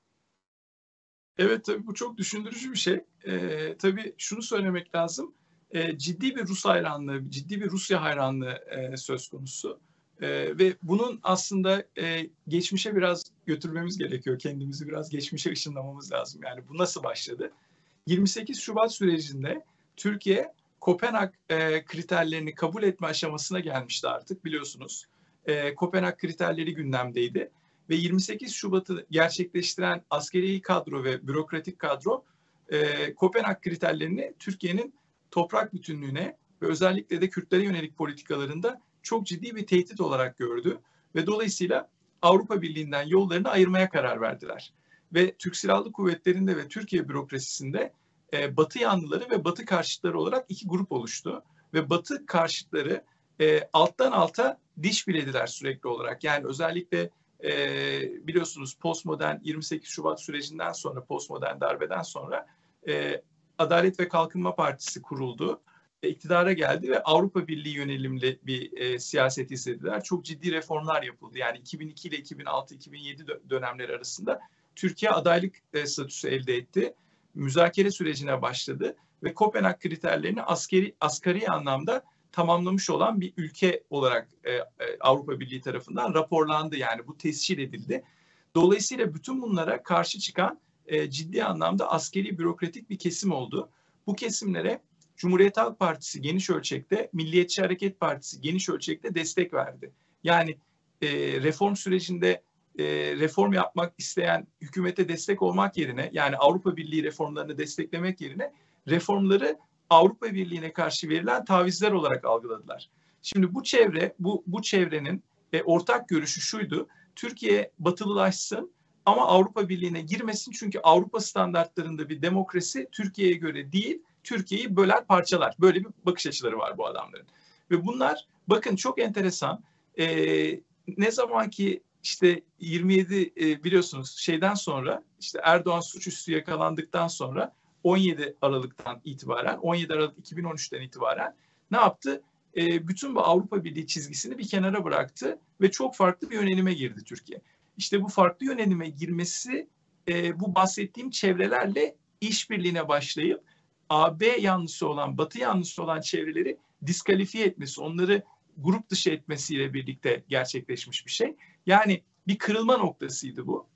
Evet tabii bu çok düşündürücü bir şey. Ee, tabii şunu söylemek lazım. Ee, ciddi bir Rus hayranlığı, ciddi bir Rusya hayranlığı e, söz konusu. E, ve bunun aslında e, geçmişe biraz götürmemiz gerekiyor. Kendimizi biraz geçmişe ışınlamamız lazım. Yani bu nasıl başladı? 28 Şubat sürecinde Türkiye Kopenhag e, kriterlerini kabul etme aşamasına gelmişti artık biliyorsunuz. E, Kopenhag kriterleri gündemdeydi ve 28 Şubat'ı gerçekleştiren askeri kadro ve bürokratik kadro e, Kopenhag kriterlerini Türkiye'nin toprak bütünlüğüne ve özellikle de Kürtlere yönelik politikalarında çok ciddi bir tehdit olarak gördü ve dolayısıyla Avrupa Birliği'nden yollarını ayırmaya karar verdiler. Ve Türk Silahlı Kuvvetleri'nde ve Türkiye bürokrasisinde e, Batı yanlıları ve Batı karşıtları olarak iki grup oluştu. Ve Batı karşıtları e, alttan alta diş bilediler sürekli olarak. Yani özellikle e, biliyorsunuz postmodern 28 Şubat sürecinden sonra, postmodern darbeden sonra e, Adalet ve Kalkınma Partisi kuruldu. E, iktidara geldi ve Avrupa Birliği yönelimli bir e, siyaset izlediler. Çok ciddi reformlar yapıldı. Yani 2002 ile 2006-2007 dönemleri arasında Türkiye adaylık e, statüsü elde etti. Müzakere sürecine başladı ve Kopenhag kriterlerini askeri asgari anlamda tamamlamış olan bir ülke olarak e, e, Avrupa Birliği tarafından raporlandı. Yani bu tescil edildi. Dolayısıyla bütün bunlara karşı çıkan e, ciddi anlamda askeri bürokratik bir kesim oldu. Bu kesimlere Cumhuriyet Halk Partisi geniş ölçekte, Milliyetçi Hareket Partisi geniş ölçekte destek verdi. Yani e, reform sürecinde e, reform yapmak isteyen hükümete destek olmak yerine yani Avrupa Birliği reformlarını desteklemek yerine reformları Avrupa Birliği'ne karşı verilen tavizler olarak algıladılar. Şimdi bu çevre, bu, bu çevrenin e, ortak görüşü şuydu. Türkiye batılılaşsın ama Avrupa Birliği'ne girmesin çünkü Avrupa standartlarında bir demokrasi Türkiye'ye göre değil, Türkiye'yi böler parçalar. Böyle bir bakış açıları var bu adamların. Ve bunlar bakın çok enteresan. E, ne zaman ki işte 27 e, biliyorsunuz şeyden sonra işte Erdoğan suçüstü yakalandıktan sonra 17 Aralık'tan itibaren 17 Aralık 2013'ten itibaren ne yaptı? E, bütün bu Avrupa Birliği çizgisini bir kenara bıraktı ve çok farklı bir yönelime girdi Türkiye. İşte bu farklı yönelime girmesi e, bu bahsettiğim çevrelerle işbirliğine başlayıp AB yanlısı olan, Batı yanlısı olan çevreleri diskalifiye etmesi, onları grup dışı etmesiyle birlikte gerçekleşmiş bir şey. Yani bir kırılma noktasıydı bu.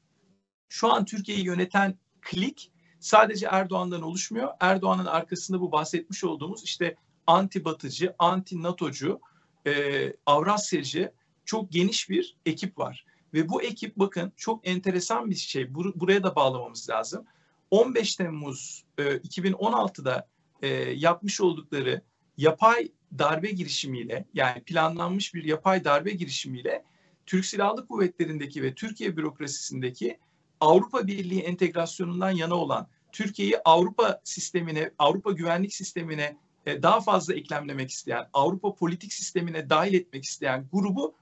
Şu an Türkiye'yi yöneten klik sadece Erdoğan'dan oluşmuyor. Erdoğan'ın arkasında bu bahsetmiş olduğumuz işte anti batıcı, anti NATO'cu, e, Avrasyacı çok geniş bir ekip var. Ve bu ekip bakın çok enteresan bir şey. Bur- buraya da bağlamamız lazım. 15 Temmuz e, 2016'da e, yapmış oldukları yapay darbe girişimiyle yani planlanmış bir yapay darbe girişimiyle Türk Silahlı Kuvvetleri'ndeki ve Türkiye bürokrasisindeki Avrupa Birliği entegrasyonundan yana olan Türkiye'yi Avrupa sistemine, Avrupa güvenlik sistemine e, daha fazla eklemlemek isteyen, Avrupa politik sistemine dahil etmek isteyen grubu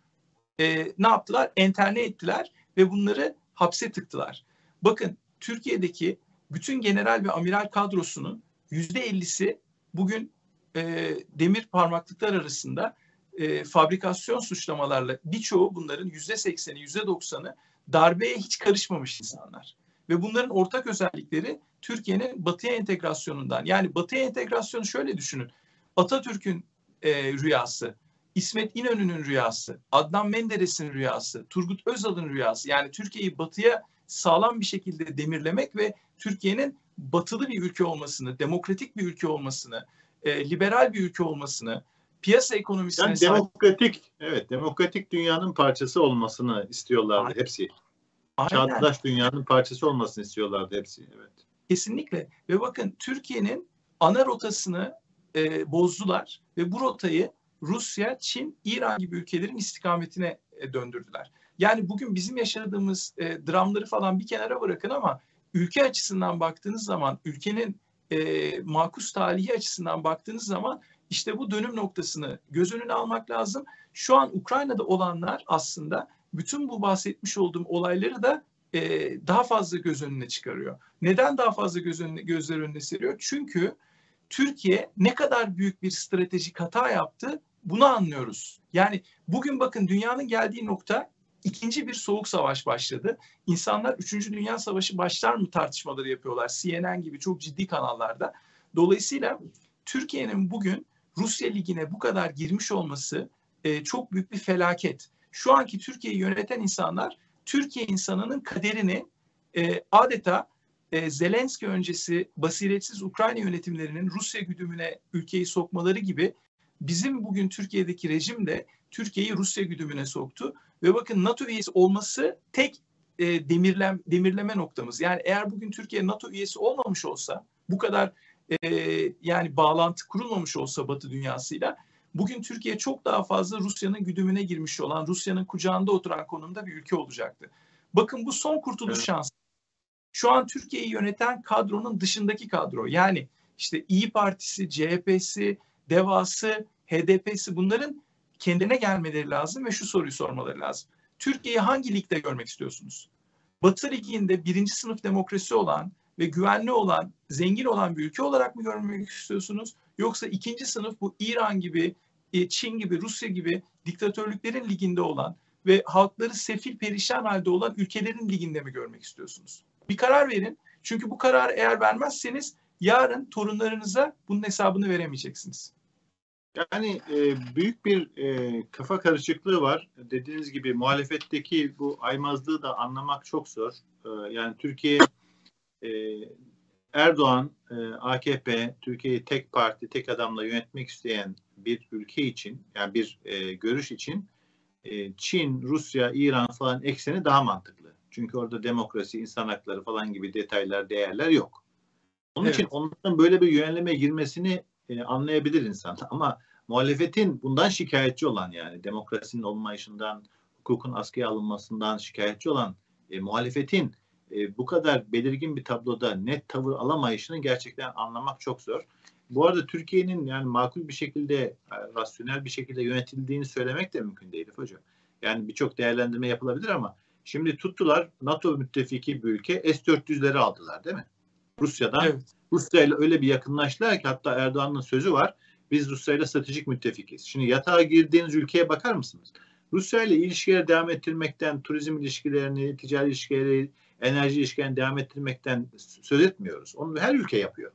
e, ne yaptılar? Enterne ettiler ve bunları hapse tıktılar. Bakın Türkiye'deki bütün general ve amiral kadrosunun yüzde ellisi bugün e, demir parmaklıklar arasında e, fabrikasyon suçlamalarla birçoğu bunların yüzde sekseni, yüzde doksanı darbeye hiç karışmamış insanlar. Ve bunların ortak özellikleri Türkiye'nin batıya entegrasyonundan. Yani batıya entegrasyonu şöyle düşünün. Atatürk'ün e, rüyası, İsmet İnönü'nün rüyası, Adnan Menderes'in rüyası, Turgut Özal'ın rüyası. Yani Türkiye'yi batıya sağlam bir şekilde demirlemek ve Türkiye'nin batılı bir ülke olmasını, demokratik bir ülke olmasını, e, liberal bir ülke olmasını, piyasa ekonomisine yani demokratik, evet demokratik dünyanın parçası olmasını istiyorlardı Aynen. hepsi. Çağdaş dünyanın parçası olmasını istiyorlardı hepsi. Evet. Kesinlikle. Ve bakın Türkiye'nin ana rotasını e, bozdular ve bu rotayı Rusya, Çin, İran gibi ülkelerin istikametine e, döndürdüler. Yani bugün bizim yaşadığımız e, dramları falan bir kenara bırakın ama ülke açısından baktığınız zaman, ülkenin e, makus talihi açısından baktığınız zaman işte bu dönüm noktasını göz önüne almak lazım. Şu an Ukrayna'da olanlar aslında bütün bu bahsetmiş olduğum olayları da e, daha fazla göz önüne çıkarıyor. Neden daha fazla göz önüne, gözler önüne seriyor? Çünkü Türkiye ne kadar büyük bir stratejik hata yaptı bunu anlıyoruz. Yani bugün bakın dünyanın geldiği nokta ikinci bir soğuk savaş başladı. İnsanlar üçüncü dünya savaşı başlar mı tartışmaları yapıyorlar. CNN gibi çok ciddi kanallarda. Dolayısıyla Türkiye'nin bugün Rusya Ligi'ne bu kadar girmiş olması e, çok büyük bir felaket. Şu anki Türkiye'yi yöneten insanlar Türkiye insanının kaderini e, adeta e, Zelenski öncesi basiretsiz Ukrayna yönetimlerinin Rusya güdümüne ülkeyi sokmaları gibi bizim bugün Türkiye'deki rejim de Türkiye'yi Rusya güdümüne soktu. Ve bakın NATO üyesi olması tek e, demirlem, demirleme noktamız. Yani eğer bugün Türkiye NATO üyesi olmamış olsa bu kadar e, yani bağlantı kurulmamış olsa Batı dünyasıyla bugün Türkiye çok daha fazla Rusya'nın güdümüne girmiş olan, Rusya'nın kucağında oturan konumda bir ülke olacaktı. Bakın bu son kurtuluş evet. şansı. Şu an Türkiye'yi yöneten kadronun dışındaki kadro. Yani işte İyi Partisi, CHP'si, DEVA'sı, HDP'si bunların kendine gelmeleri lazım ve şu soruyu sormaları lazım. Türkiye'yi hangi ligde görmek istiyorsunuz? Batı Ligi'nde birinci sınıf demokrasi olan ve güvenli olan, zengin olan bir ülke olarak mı görmek istiyorsunuz? Yoksa ikinci sınıf bu İran gibi, e, Çin gibi, Rusya gibi diktatörlüklerin liginde olan ve halkları sefil perişan halde olan ülkelerin liginde mi görmek istiyorsunuz? Bir karar verin. Çünkü bu kararı eğer vermezseniz yarın torunlarınıza bunun hesabını veremeyeceksiniz. Yani e, büyük bir e, kafa karışıklığı var. Dediğiniz gibi muhalefetteki bu aymazlığı da anlamak çok zor. E, yani Türkiye e, Erdoğan, e, AKP, Türkiye'yi tek parti, tek adamla yönetmek isteyen bir ülke için, yani bir e, görüş için e, Çin, Rusya, İran falan ekseni daha mantıklı. Çünkü orada demokrasi, insan hakları falan gibi detaylar, değerler yok. Onun evet. için onların böyle bir yönelime girmesini e, anlayabilir insan. Ama muhalefetin bundan şikayetçi olan yani demokrasinin olmayışından, hukukun askıya alınmasından şikayetçi olan e, muhalefetin e, bu kadar belirgin bir tabloda net tavır alamayışını gerçekten anlamak çok zor. Bu arada Türkiye'nin yani makul bir şekilde, e, rasyonel bir şekilde yönetildiğini söylemek de mümkün değil hocam. Yani birçok değerlendirme yapılabilir ama şimdi tuttular NATO müttefiki bir ülke S-400'leri aldılar değil mi? Rusya'dan. Evet. Rusya ile öyle bir yakınlaştılar ki hatta Erdoğan'ın sözü var. Biz Rusya ile stratejik müttefikiz. Şimdi yatağa girdiğiniz ülkeye bakar mısınız? Rusya ile ilişkileri devam ettirmekten, turizm ilişkilerini, ticari ilişkileri, enerji ilişkilerini devam ettirmekten söz etmiyoruz. Onu her ülke yapıyor.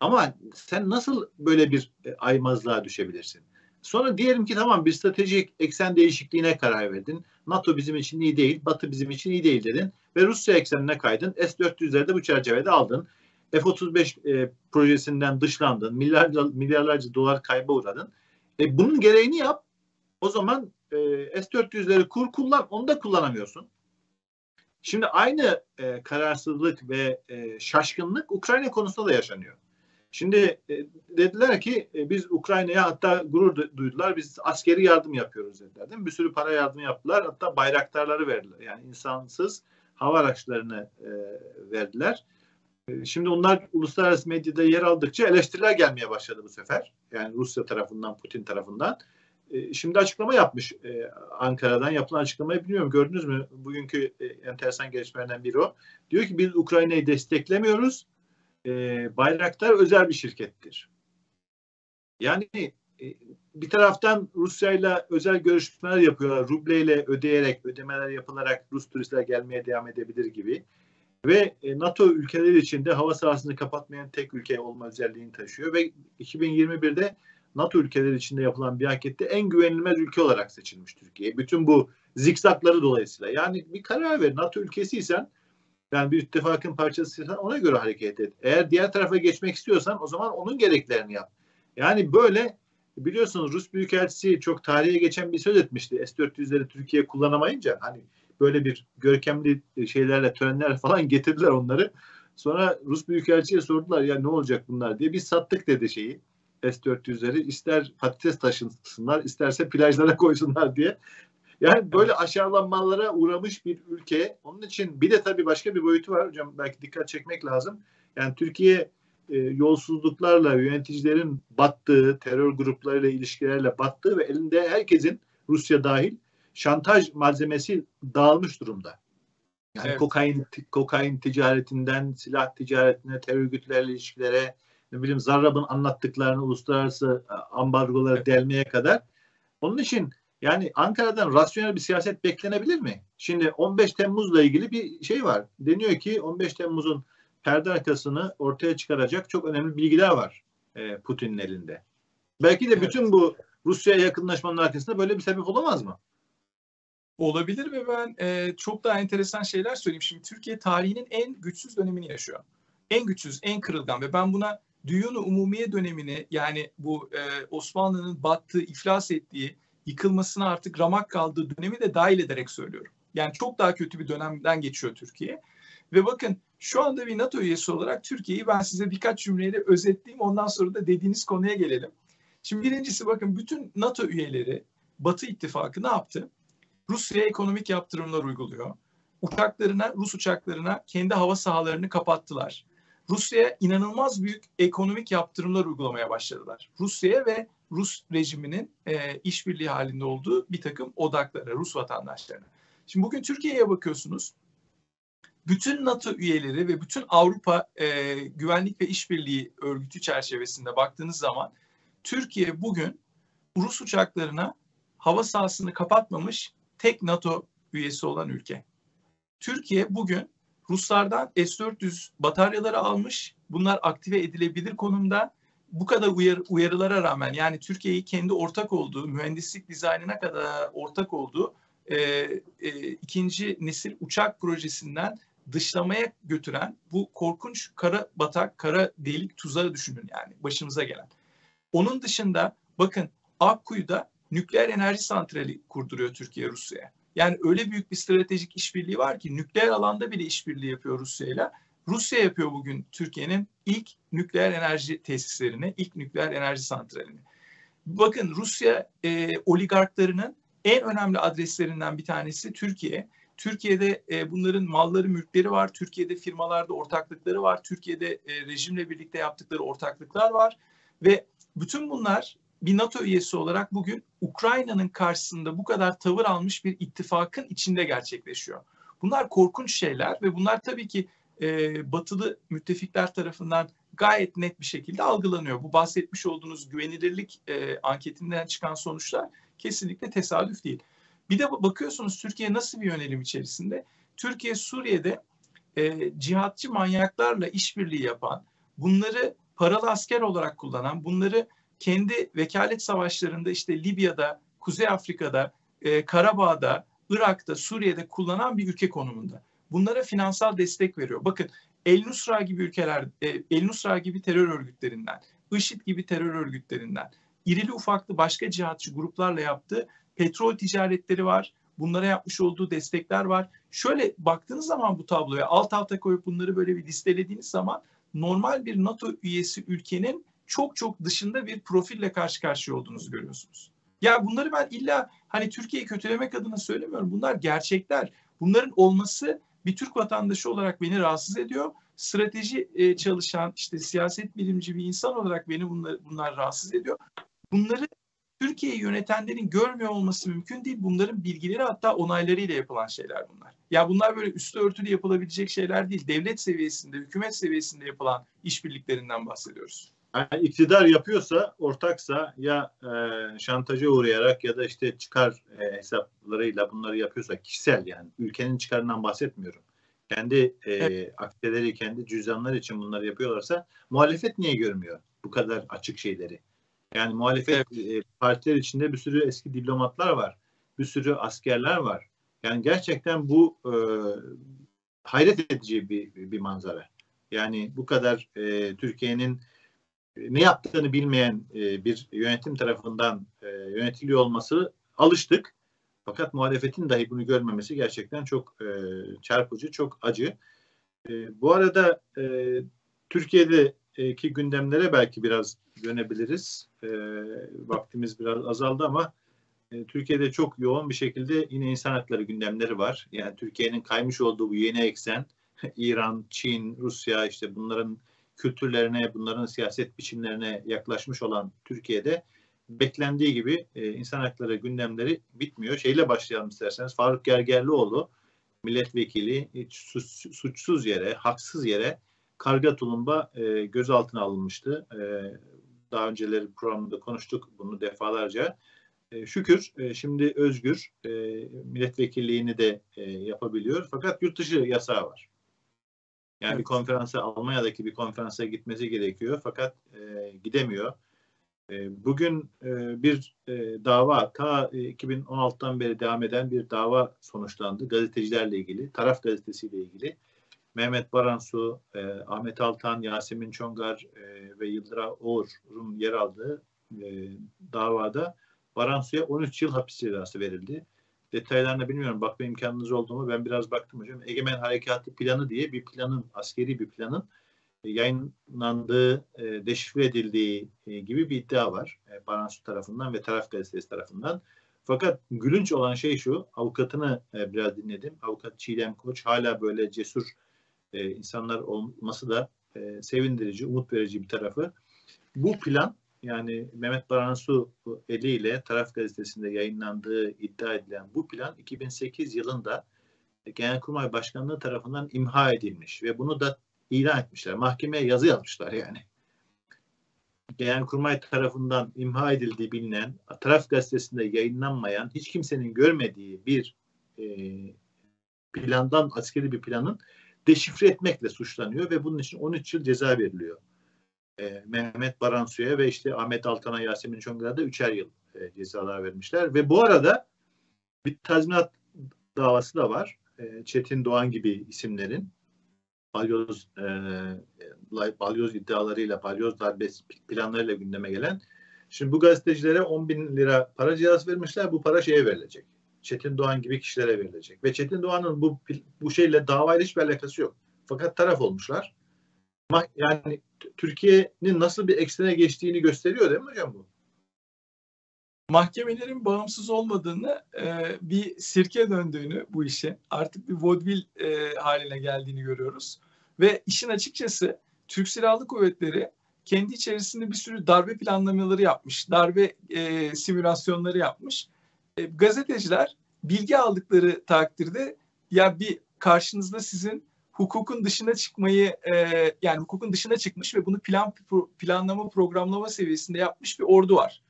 Ama sen nasıl böyle bir e, aymazlığa düşebilirsin? Sonra diyelim ki tamam bir stratejik eksen değişikliğine karar verdin. NATO bizim için iyi değil, Batı bizim için iyi değil dedin ve Rusya eksenine kaydın. S-400'leri de bu çerçevede aldın. F-35 e, projesinden dışlandın. Milyarlarca, milyarlarca dolar kayba uğradın. E, bunun gereğini yap. O zaman e, S-400'leri kur kullan. Onu da kullanamıyorsun. Şimdi aynı e, kararsızlık ve e, şaşkınlık Ukrayna konusunda da yaşanıyor. Şimdi e, dediler ki e, biz Ukrayna'ya hatta gurur duydular. Biz askeri yardım yapıyoruz dediler. Değil mi? Bir sürü para yardım yaptılar. Hatta bayraktarları verdiler. Yani insansız hava araçlarını e, verdiler. E, şimdi onlar uluslararası medyada yer aldıkça eleştiriler gelmeye başladı bu sefer. Yani Rusya tarafından, Putin tarafından. E, şimdi açıklama yapmış e, Ankara'dan. Yapılan açıklamayı biliyorum. Gördünüz mü? Bugünkü e, enteresan gelişmelerden biri o. Diyor ki biz Ukrayna'yı desteklemiyoruz Bayraktar özel bir şirkettir. Yani bir taraftan Rusya ile özel görüşmeler yapıyorlar. Rubleyle ödeyerek, ödemeler yapılarak Rus turistler gelmeye devam edebilir gibi. Ve NATO ülkeleri içinde hava sahasını kapatmayan tek ülke olma özelliğini taşıyor. Ve 2021'de NATO ülkeleri içinde yapılan bir ankette en güvenilmez ülke olarak seçilmiş Türkiye. Bütün bu zikzakları dolayısıyla. Yani bir karar ver. NATO ülkesiysen yani bir ittifakın parçasıysan ona göre hareket et. Eğer diğer tarafa geçmek istiyorsan o zaman onun gereklerini yap. Yani böyle biliyorsunuz Rus Büyükelçisi çok tarihe geçen bir söz etmişti. S-400'leri Türkiye kullanamayınca hani böyle bir görkemli şeylerle törenler falan getirdiler onları. Sonra Rus Büyükelçi'ye sordular ya ne olacak bunlar diye. Biz sattık dedi şeyi. S-400'leri ister patates taşınsınlar isterse plajlara koysunlar diye. Yani böyle aşağılanmalara uğramış bir ülke. Onun için bir de tabii başka bir boyutu var hocam. Belki dikkat çekmek lazım. Yani Türkiye e, yolsuzluklarla yöneticilerin battığı, terör gruplarıyla ilişkilerle battığı ve elinde herkesin Rusya dahil şantaj malzemesi dağılmış durumda. Yani evet. kokain kokain ticaretinden silah ticaretine, terör örgütlerle ilişkilere, ne bileyim Zarrab'ın anlattıklarını uluslararası e, ambargolara delmeye kadar. Onun için yani Ankara'dan rasyonel bir siyaset beklenebilir mi? Şimdi 15 Temmuz'la ilgili bir şey var. Deniyor ki 15 Temmuz'un perde arkasını ortaya çıkaracak çok önemli bilgiler var e, Putin'in elinde. Belki de bütün bu Rusya'ya yakınlaşmanın arkasında böyle bir sebep olamaz mı? Olabilir ve ben e, çok daha enteresan şeyler söyleyeyim. Şimdi Türkiye tarihinin en güçsüz dönemini yaşıyor. En güçsüz, en kırılgan ve ben buna Düyunu Umumiye dönemini yani bu e, Osmanlı'nın battığı, iflas ettiği, yıkılmasına artık ramak kaldığı dönemi de dahil ederek söylüyorum. Yani çok daha kötü bir dönemden geçiyor Türkiye. Ve bakın şu anda bir NATO üyesi olarak Türkiye'yi ben size birkaç cümleyle özetleyeyim. Ondan sonra da dediğiniz konuya gelelim. Şimdi birincisi bakın bütün NATO üyeleri Batı ittifakı ne yaptı? Rusya'ya ekonomik yaptırımlar uyguluyor. Uçaklarına, Rus uçaklarına kendi hava sahalarını kapattılar. Rusya'ya inanılmaz büyük ekonomik yaptırımlar uygulamaya başladılar. Rusya'ya ve Rus rejiminin e, işbirliği halinde olduğu bir takım odaklara, Rus vatandaşlarına. Şimdi bugün Türkiye'ye bakıyorsunuz. Bütün NATO üyeleri ve bütün Avrupa e, Güvenlik ve İşbirliği Örgütü çerçevesinde baktığınız zaman Türkiye bugün Rus uçaklarına hava sahasını kapatmamış tek NATO üyesi olan ülke. Türkiye bugün Ruslardan S-400 bataryaları almış. Bunlar aktive edilebilir konumda bu kadar uyar, uyarılara rağmen yani Türkiye'yi kendi ortak olduğu, mühendislik dizaynına kadar ortak olduğu e, e, ikinci nesil uçak projesinden dışlamaya götüren bu korkunç kara batak, kara delik tuzağı düşünün yani başımıza gelen. Onun dışında bakın Akkuyu'da nükleer enerji santrali kurduruyor Türkiye Rusya'ya. Yani öyle büyük bir stratejik işbirliği var ki nükleer alanda bile işbirliği yapıyor Rusya'yla. Rusya yapıyor bugün Türkiye'nin ilk nükleer enerji tesislerini, ilk nükleer enerji santralini. Bakın Rusya e, oligarklarının en önemli adreslerinden bir tanesi Türkiye. Türkiye'de e, bunların malları, mülkleri var. Türkiye'de firmalarda ortaklıkları var. Türkiye'de e, rejimle birlikte yaptıkları ortaklıklar var. Ve bütün bunlar bir NATO üyesi olarak bugün Ukrayna'nın karşısında bu kadar tavır almış bir ittifakın içinde gerçekleşiyor. Bunlar korkunç şeyler ve bunlar tabii ki e, batılı müttefikler tarafından gayet net bir şekilde algılanıyor. Bu bahsetmiş olduğunuz güvenilirlik e, anketinden çıkan sonuçlar kesinlikle tesadüf değil. Bir de bakıyorsunuz Türkiye nasıl bir yönelim içerisinde? Türkiye Suriye'de e, cihatçı manyaklarla işbirliği yapan, bunları paralı asker olarak kullanan, bunları kendi vekalet savaşlarında işte Libya'da, Kuzey Afrika'da, e, Karabağ'da, Irak'ta, Suriye'de kullanan bir ülke konumunda. Bunlara finansal destek veriyor. Bakın El Nusra gibi ülkeler, e, El Nusra gibi terör örgütlerinden, IŞİD gibi terör örgütlerinden, irili ufaklı başka cihatçı gruplarla yaptığı petrol ticaretleri var. Bunlara yapmış olduğu destekler var. Şöyle baktığınız zaman bu tabloya alt alta koyup bunları böyle bir listelediğiniz zaman normal bir NATO üyesi ülkenin çok çok dışında bir profille karşı karşıya olduğunuzu görüyorsunuz. Ya bunları ben illa hani Türkiye'yi kötülemek adına söylemiyorum. Bunlar gerçekler. Bunların olması bir Türk vatandaşı olarak beni rahatsız ediyor. Strateji e, çalışan işte siyaset bilimci bir insan olarak beni bunlar, bunlar rahatsız ediyor. Bunları Türkiye'yi yönetenlerin görmüyor olması mümkün değil. Bunların bilgileri hatta onaylarıyla yapılan şeyler bunlar. Ya bunlar böyle üstü örtülü yapılabilecek şeyler değil. Devlet seviyesinde, hükümet seviyesinde yapılan işbirliklerinden bahsediyoruz. Yani iktidar yapıyorsa, ortaksa ya e, şantaja uğrayarak ya da işte çıkar e, hesaplarıyla bunları yapıyorsa kişisel yani ülkenin çıkarından bahsetmiyorum. Kendi e, evet. akdeleri, kendi cüzdanlar için bunları yapıyorlarsa muhalefet niye görmüyor bu kadar açık şeyleri? Yani muhalefet evet. e, partiler içinde bir sürü eski diplomatlar var. Bir sürü askerler var. Yani gerçekten bu e, hayret edici bir, bir manzara. Yani bu kadar e, Türkiye'nin ne yaptığını bilmeyen e, bir yönetim tarafından e, yönetiliyor olması alıştık. Fakat muhalefetin dahi bunu görmemesi gerçekten çok e, çarpıcı, çok acı. E, bu arada e, Türkiye'deki gündemlere belki biraz dönebiliriz. E, vaktimiz biraz azaldı ama e, Türkiye'de çok yoğun bir şekilde yine insan hakları gündemleri var. Yani Türkiye'nin kaymış olduğu bu yeni eksen, İran, Çin, Rusya işte bunların kültürlerine, bunların siyaset biçimlerine yaklaşmış olan Türkiye'de beklendiği gibi e, insan hakları gündemleri bitmiyor. Şeyle başlayalım isterseniz. Faruk Gergerlioğlu milletvekili hiç suçsuz yere, haksız yere karga tulumba e, gözaltına alınmıştı. E, daha önceleri programda konuştuk bunu defalarca. E, şükür e, şimdi özgür e, milletvekilliğini de e, yapabiliyor. Fakat yurt dışı yasağı var. Yani evet. bir konferansa Almanya'daki bir konferansa gitmesi gerekiyor fakat e, gidemiyor. E, bugün e, bir e, dava ta e, 2016'dan beri devam eden bir dava sonuçlandı gazetecilerle ilgili, taraf gazetesiyle ilgili. Mehmet Baransu, e, Ahmet Altan, Yasemin Çongar e, ve Yıldıra Oğur'un yer aldığı e, davada Baransu'ya 13 yıl hapis cezası verildi detaylarını bilmiyorum. Bakma imkanınız oldu mu? Ben biraz baktım hocam. Egemen Harekatı Planı diye bir planın, askeri bir planın e, yayınlandığı, e, deşifre edildiği e, gibi bir iddia var. E, Baransu tarafından ve taraf gazetesi tarafından. Fakat gülünç olan şey şu, avukatını biraz dinledim. Avukat Çiğdem Koç hala böyle cesur insanlar olması da sevindirici, umut verici bir tarafı. Bu plan yani Mehmet Baransu eliyle Taraf Gazetesi'nde yayınlandığı iddia edilen bu plan 2008 yılında Genelkurmay Başkanlığı tarafından imha edilmiş ve bunu da ilan etmişler. Mahkemeye yazı yazmışlar yani. Genelkurmay tarafından imha edildiği bilinen, Taraf Gazetesi'nde yayınlanmayan, hiç kimsenin görmediği bir e, plandan, askeri bir planın deşifre etmekle suçlanıyor ve bunun için 13 yıl ceza veriliyor e, Mehmet Baransu'ya ve işte Ahmet Altan'a, Yasemin Çongar'a da üçer yıl e, cezalar vermişler. Ve bu arada bir tazminat davası da var. E, Çetin Doğan gibi isimlerin balyoz e, balyoz iddialarıyla, balyoz darbesi planlarıyla gündeme gelen Şimdi bu gazetecilere 10 bin lira para cihaz vermişler. Bu para şeye verilecek. Çetin Doğan gibi kişilere verilecek. Ve Çetin Doğan'ın bu bu şeyle davayla hiçbir alakası yok. Fakat taraf olmuşlar. Yani Türkiye'nin nasıl bir eksene geçtiğini gösteriyor değil mi hocam bu? Mahkemelerin bağımsız olmadığını, e, bir sirke döndüğünü bu işe, artık bir vodvil e, haline geldiğini görüyoruz. Ve işin açıkçası Türk Silahlı Kuvvetleri kendi içerisinde bir sürü darbe planlamaları yapmış, darbe e, simülasyonları yapmış. E, gazeteciler bilgi aldıkları takdirde ya bir karşınızda sizin hukukun dışına çıkmayı e, yani hukukun dışına çıkmış ve bunu plan planlama programlama seviyesinde yapmış bir ordu var.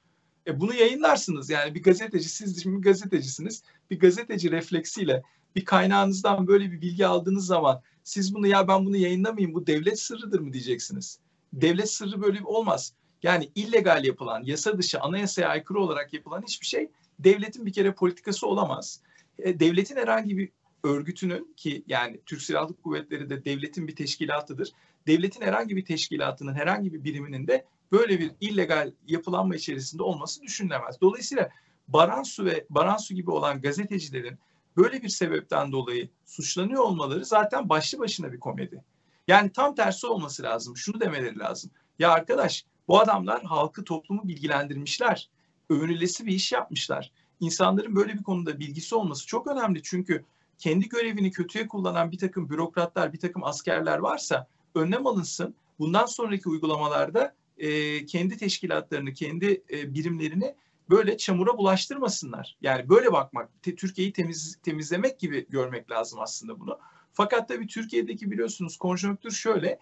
E, bunu yayınlarsınız yani bir gazeteci siz şimdi bir gazetecisiniz bir gazeteci refleksiyle bir kaynağınızdan böyle bir bilgi aldığınız zaman siz bunu ya ben bunu yayınlamayayım bu devlet sırrıdır mı diyeceksiniz. Devlet sırrı böyle olmaz. Yani illegal yapılan, yasa dışı, anayasaya aykırı olarak yapılan hiçbir şey devletin bir kere politikası olamaz. E, devletin herhangi bir örgütünün ki yani Türk Silahlı Kuvvetleri de devletin bir teşkilatıdır. Devletin herhangi bir teşkilatının, herhangi bir biriminin de böyle bir illegal yapılanma içerisinde olması düşünülemez. Dolayısıyla Baransu ve Baransu gibi olan gazetecilerin böyle bir sebepten dolayı suçlanıyor olmaları zaten başlı başına bir komedi. Yani tam tersi olması lazım. Şunu demeleri lazım. Ya arkadaş bu adamlar halkı toplumu bilgilendirmişler. Övünülesi bir iş yapmışlar. İnsanların böyle bir konuda bilgisi olması çok önemli. Çünkü kendi görevini kötüye kullanan bir takım bürokratlar, bir takım askerler varsa önlem alınsın. Bundan sonraki uygulamalarda e, kendi teşkilatlarını, kendi e, birimlerini böyle çamura bulaştırmasınlar. Yani böyle bakmak, te, Türkiye'yi temiz, temizlemek gibi görmek lazım aslında bunu. Fakat tabii Türkiye'deki biliyorsunuz konjonktür şöyle.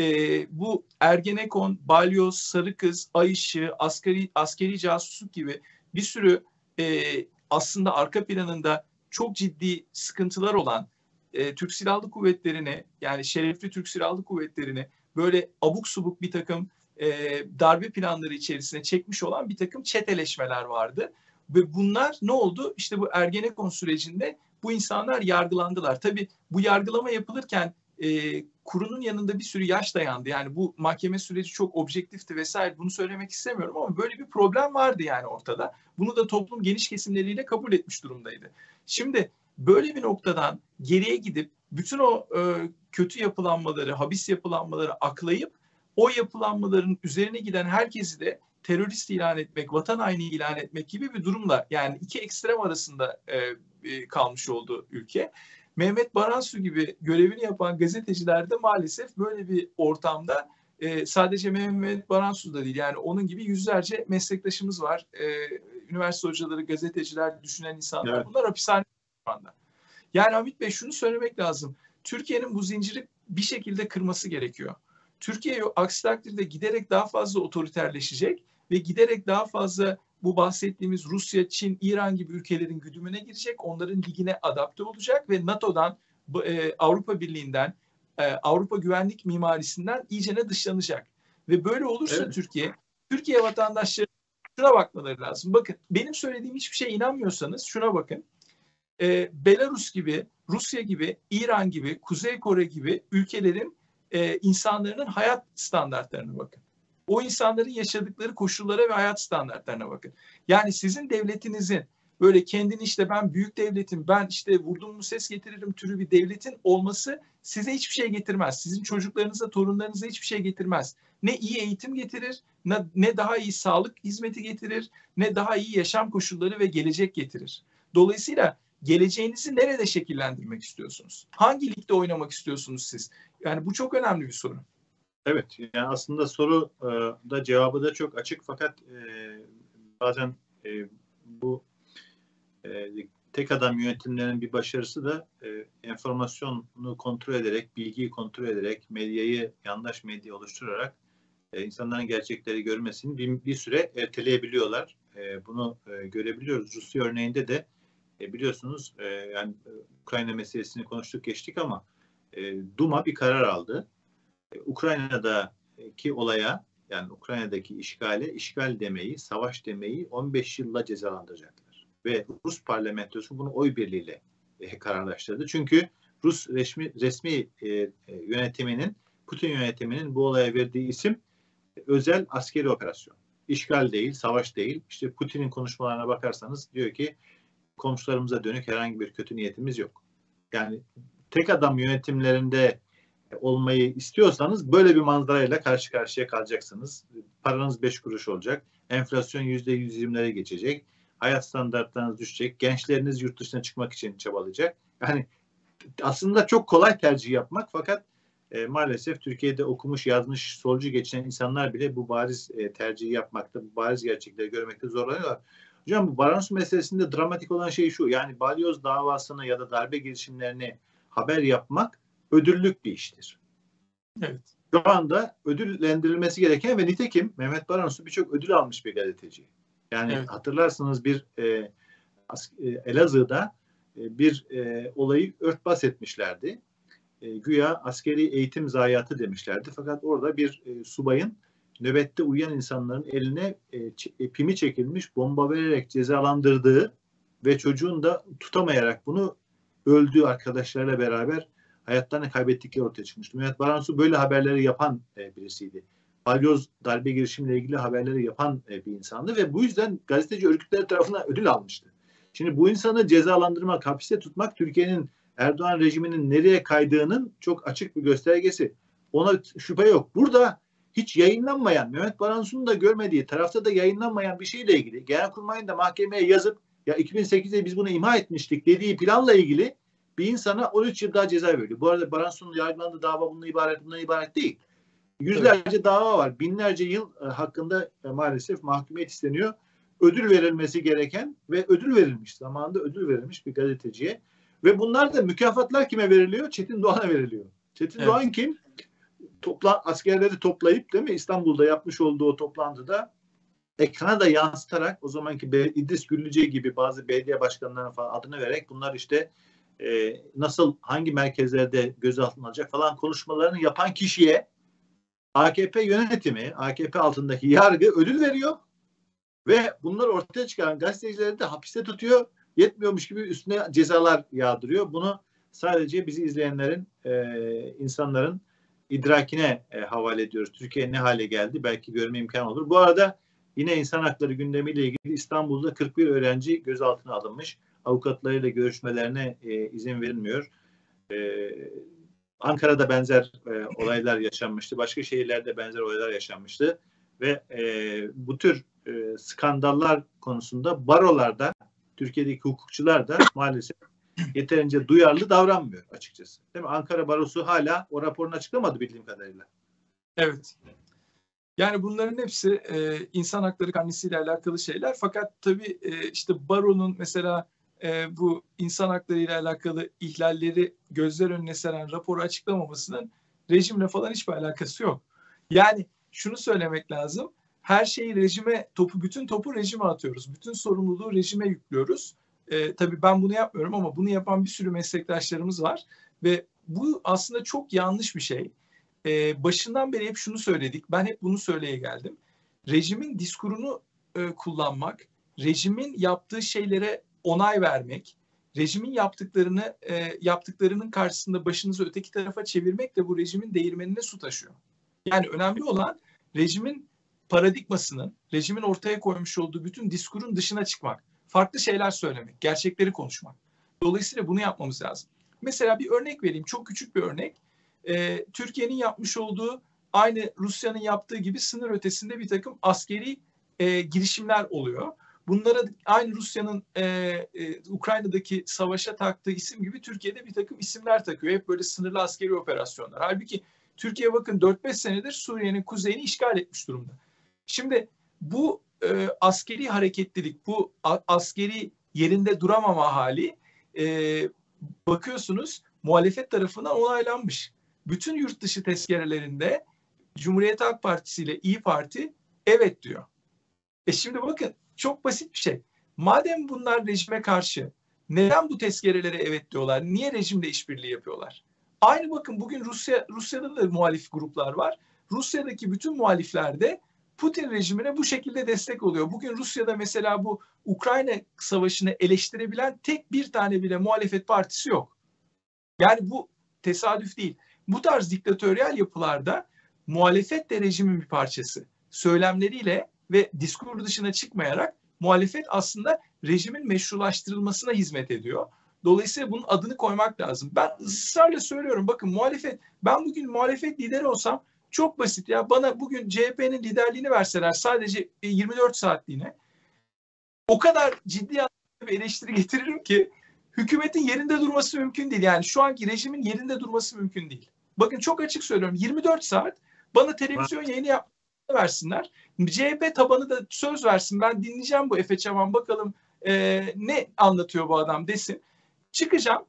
E, bu Ergenekon, Balyoz, Sarı Kız, Ay Işığı, askeri, askeri casusluk gibi bir sürü e, aslında arka planında çok ciddi sıkıntılar olan e, Türk Silahlı Kuvvetleri'ne yani şerefli Türk Silahlı Kuvvetleri'ne böyle abuk subuk bir takım e, darbe planları içerisine çekmiş olan bir takım çeteleşmeler vardı. Ve bunlar ne oldu? İşte bu Ergenekon sürecinde bu insanlar yargılandılar. Tabii bu yargılama yapılırken e, kurunun yanında bir sürü yaş dayandı. Yani bu mahkeme süreci çok objektifti vesaire bunu söylemek istemiyorum ama böyle bir problem vardı yani ortada. Bunu da toplum geniş kesimleriyle kabul etmiş durumdaydı. Şimdi böyle bir noktadan geriye gidip bütün o e, kötü yapılanmaları, habis yapılanmaları aklayıp o yapılanmaların üzerine giden herkesi de terörist ilan etmek, vatan haini ilan etmek gibi bir durumla yani iki ekstrem arasında e, kalmış oldu ülke. Mehmet Baransu gibi görevini yapan gazeteciler de maalesef böyle bir ortamda e, sadece Mehmet Baransu da değil yani onun gibi yüzlerce meslektaşımız var. E, üniversite hocaları, gazeteciler, düşünen insanlar evet. bunlar hapishane şu anda. Yani Hamit Bey şunu söylemek lazım. Türkiye'nin bu zinciri bir şekilde kırması gerekiyor. Türkiye aksi takdirde giderek daha fazla otoriterleşecek ve giderek daha fazla bu bahsettiğimiz Rusya, Çin, İran gibi ülkelerin güdümüne girecek. Onların ligine adapte olacak ve NATO'dan, e, Avrupa Birliği'nden, e, Avrupa güvenlik mimarisinden iyicene dışlanacak. Ve böyle olursa evet. Türkiye, Türkiye vatandaşları şuna bakmaları lazım. Bakın benim söylediğim hiçbir şeye inanmıyorsanız şuna bakın. E, Belarus gibi, Rusya gibi, İran gibi, Kuzey Kore gibi ülkelerin e, insanların hayat standartlarına bakın. O insanların yaşadıkları koşullara ve hayat standartlarına bakın. Yani sizin devletinizin böyle kendini işte ben büyük devletim, ben işte vurdum mu ses getiririm türü bir devletin olması size hiçbir şey getirmez. Sizin çocuklarınıza, torunlarınıza hiçbir şey getirmez. Ne iyi eğitim getirir, ne, ne daha iyi sağlık hizmeti getirir, ne daha iyi yaşam koşulları ve gelecek getirir. Dolayısıyla geleceğinizi nerede şekillendirmek istiyorsunuz? Hangi ligde oynamak istiyorsunuz siz? Yani bu çok önemli bir soru. Evet, yani aslında soru e, da cevabı da çok açık fakat e, bazen e, bu tek adam yönetimlerinin bir başarısı da e, enformasyonu kontrol ederek, bilgiyi kontrol ederek, medyayı yandaş medya oluşturarak e, insanların gerçekleri görmesini bir, süre erteleyebiliyorlar. Bunu görebiliyoruz. Rusya örneğinde de biliyorsunuz yani Ukrayna meselesini konuştuk geçtik ama Duma bir karar aldı. Ukrayna'daki olaya yani Ukrayna'daki işgale işgal demeyi, savaş demeyi 15 yılla cezalandıracaklar. Ve Rus parlamentosu bunu oy birliğiyle e, kararlaştırdı. Çünkü Rus resmi, resmi e, e, yönetiminin, Putin yönetiminin bu olaya verdiği isim e, özel askeri operasyon. işgal değil, savaş değil. İşte Putin'in konuşmalarına bakarsanız diyor ki komşularımıza dönük herhangi bir kötü niyetimiz yok. Yani tek adam yönetimlerinde olmayı istiyorsanız böyle bir manzarayla karşı karşıya kalacaksınız. Paranız beş kuruş olacak. Enflasyon yüzde yüz yirmilere geçecek. Hayat standartlarınız düşecek. Gençleriniz yurt dışına çıkmak için çabalayacak. Yani aslında çok kolay tercih yapmak fakat e, maalesef Türkiye'de okumuş, yazmış, solcu geçinen insanlar bile bu bariz e, tercihi yapmakta, bu bariz gerçekleri görmekte zorlanıyorlar. Hocam bu Baransu meselesinde dramatik olan şey şu. Yani balyoz davasını ya da darbe girişimlerini haber yapmak ödüllük bir iştir. Evet. Şu anda ödüllendirilmesi gereken ve nitekim Mehmet Baransu birçok ödül almış bir gazeteci. Yani evet. hatırlarsınız bir e, e, Elazığ'da e, bir e, olayı örtbas etmişlerdi. E, güya askeri eğitim zayiatı demişlerdi. Fakat orada bir e, subayın nöbette uyuyan insanların eline e, e, pimi çekilmiş bomba vererek cezalandırdığı ve çocuğun da tutamayarak bunu öldüğü arkadaşlarıyla beraber hayatlarını kaybettikleri ortaya çıkmıştı. Mehmet Baransu böyle haberleri yapan e, birisiydi. Balyoz darbe girişimiyle ilgili haberleri yapan e, bir insandı ve bu yüzden gazeteci örgütleri tarafından ödül almıştı. Şimdi bu insanı cezalandırmak, hapiste tutmak Türkiye'nin Erdoğan rejiminin nereye kaydığının çok açık bir göstergesi. Ona şüphe yok. Burada hiç yayınlanmayan, Mehmet Baransu'nun da görmediği, tarafta da yayınlanmayan bir şeyle ilgili Genelkurmay'ın da mahkemeye yazıp ya 2008'de biz bunu imha etmiştik dediği planla ilgili bir insana 13 yıl daha ceza veriyor. Bu arada Baransu'nun yargılandığı dava bundan ibaret, bundan ibaret değil. Yüzlerce evet. dava var. Binlerce yıl e, hakkında e, maalesef mahkumiyet isteniyor. Ödül verilmesi gereken ve ödül verilmiş. Zamanında ödül verilmiş bir gazeteciye. Ve bunlar da mükafatlar kime veriliyor? Çetin Doğan'a veriliyor. Çetin evet. Doğan kim? Topla, askerleri toplayıp değil mi İstanbul'da yapmış olduğu o toplantıda ekrana da yansıtarak o zamanki İdris Güllüce gibi bazı belediye başkanlarına falan adını vererek bunlar işte e, nasıl hangi merkezlerde gözaltına alacak falan konuşmalarını yapan kişiye AKP yönetimi, AKP altındaki yargı ödül veriyor ve bunları ortaya çıkaran gazetecileri de hapiste tutuyor. Yetmiyormuş gibi üstüne cezalar yağdırıyor. Bunu sadece bizi izleyenlerin, e, insanların idrakine e, havale ediyoruz. Türkiye ne hale geldi belki görme imkanı olur. Bu arada yine insan hakları gündemiyle ilgili İstanbul'da 41 öğrenci gözaltına alınmış. Avukatlarıyla görüşmelerine e, izin verilmiyor. E, Ankara'da benzer e, olaylar yaşanmıştı. Başka şehirlerde benzer olaylar yaşanmıştı. Ve e, bu tür e, skandallar konusunda barolarda, Türkiye'deki hukukçular da maalesef yeterince duyarlı davranmıyor açıkçası. Değil mi? Ankara Barosu hala o raporunu açıklamadı bildiğim kadarıyla. Evet. Yani bunların hepsi e, insan hakları kanunisiyle alakalı şeyler. Fakat tabii e, işte baronun mesela e, bu insan hakları ile alakalı ihlalleri gözler önüne seren raporu açıklamamasının rejimle falan hiçbir alakası yok. Yani şunu söylemek lazım. Her şeyi rejime, topu bütün topu rejime atıyoruz. Bütün sorumluluğu rejime yüklüyoruz. E, tabii ben bunu yapmıyorum ama bunu yapan bir sürü meslektaşlarımız var ve bu aslında çok yanlış bir şey. E, başından beri hep şunu söyledik. Ben hep bunu söyleye geldim. Rejimin diskurunu e, kullanmak, rejimin yaptığı şeylere onay vermek, rejimin yaptıklarını e, yaptıklarının karşısında başınızı öteki tarafa çevirmek de bu rejimin değirmenine su taşıyor. Yani önemli olan rejimin paradigmasının, rejimin ortaya koymuş olduğu bütün diskurun dışına çıkmak, farklı şeyler söylemek, gerçekleri konuşmak. Dolayısıyla bunu yapmamız lazım. Mesela bir örnek vereyim, çok küçük bir örnek. Ee, Türkiye'nin yapmış olduğu aynı Rusya'nın yaptığı gibi sınır ötesinde bir takım askeri e, girişimler oluyor. Bunlara aynı Rusya'nın e, e, Ukrayna'daki savaşa taktığı isim gibi Türkiye'de bir takım isimler takıyor. Hep böyle sınırlı askeri operasyonlar. Halbuki Türkiye bakın 4-5 senedir Suriye'nin kuzeyini işgal etmiş durumda. Şimdi bu e, askeri hareketlilik, bu a, askeri yerinde duramama hali e, bakıyorsunuz muhalefet tarafından onaylanmış. Bütün yurt dışı tezkerelerinde Cumhuriyet Halk Partisi ile İyi Parti evet diyor. E şimdi bakın çok basit bir şey. Madem bunlar rejime karşı neden bu tezkerelere evet diyorlar? Niye rejimle işbirliği yapıyorlar? Aynı bakın bugün Rusya Rusya'da da muhalif gruplar var. Rusya'daki bütün muhalifler de Putin rejimine bu şekilde destek oluyor. Bugün Rusya'da mesela bu Ukrayna savaşını eleştirebilen tek bir tane bile muhalefet partisi yok. Yani bu tesadüf değil. Bu tarz diktatöryel yapılarda muhalefet de rejimin bir parçası. Söylemleriyle ve diskur dışına çıkmayarak muhalefet aslında rejimin meşrulaştırılmasına hizmet ediyor. Dolayısıyla bunun adını koymak lazım. Ben ısrarla söylüyorum bakın muhalefet ben bugün muhalefet lideri olsam çok basit ya bana bugün CHP'nin liderliğini verseler sadece 24 saatliğine o kadar ciddi bir eleştiri getiririm ki hükümetin yerinde durması mümkün değil. Yani şu anki rejimin yerinde durması mümkün değil. Bakın çok açık söylüyorum 24 saat bana televizyon yayını yap versinler. CHP tabanı da söz versin ben dinleyeceğim bu Efe Çaman bakalım e, ne anlatıyor bu adam desin. Çıkacağım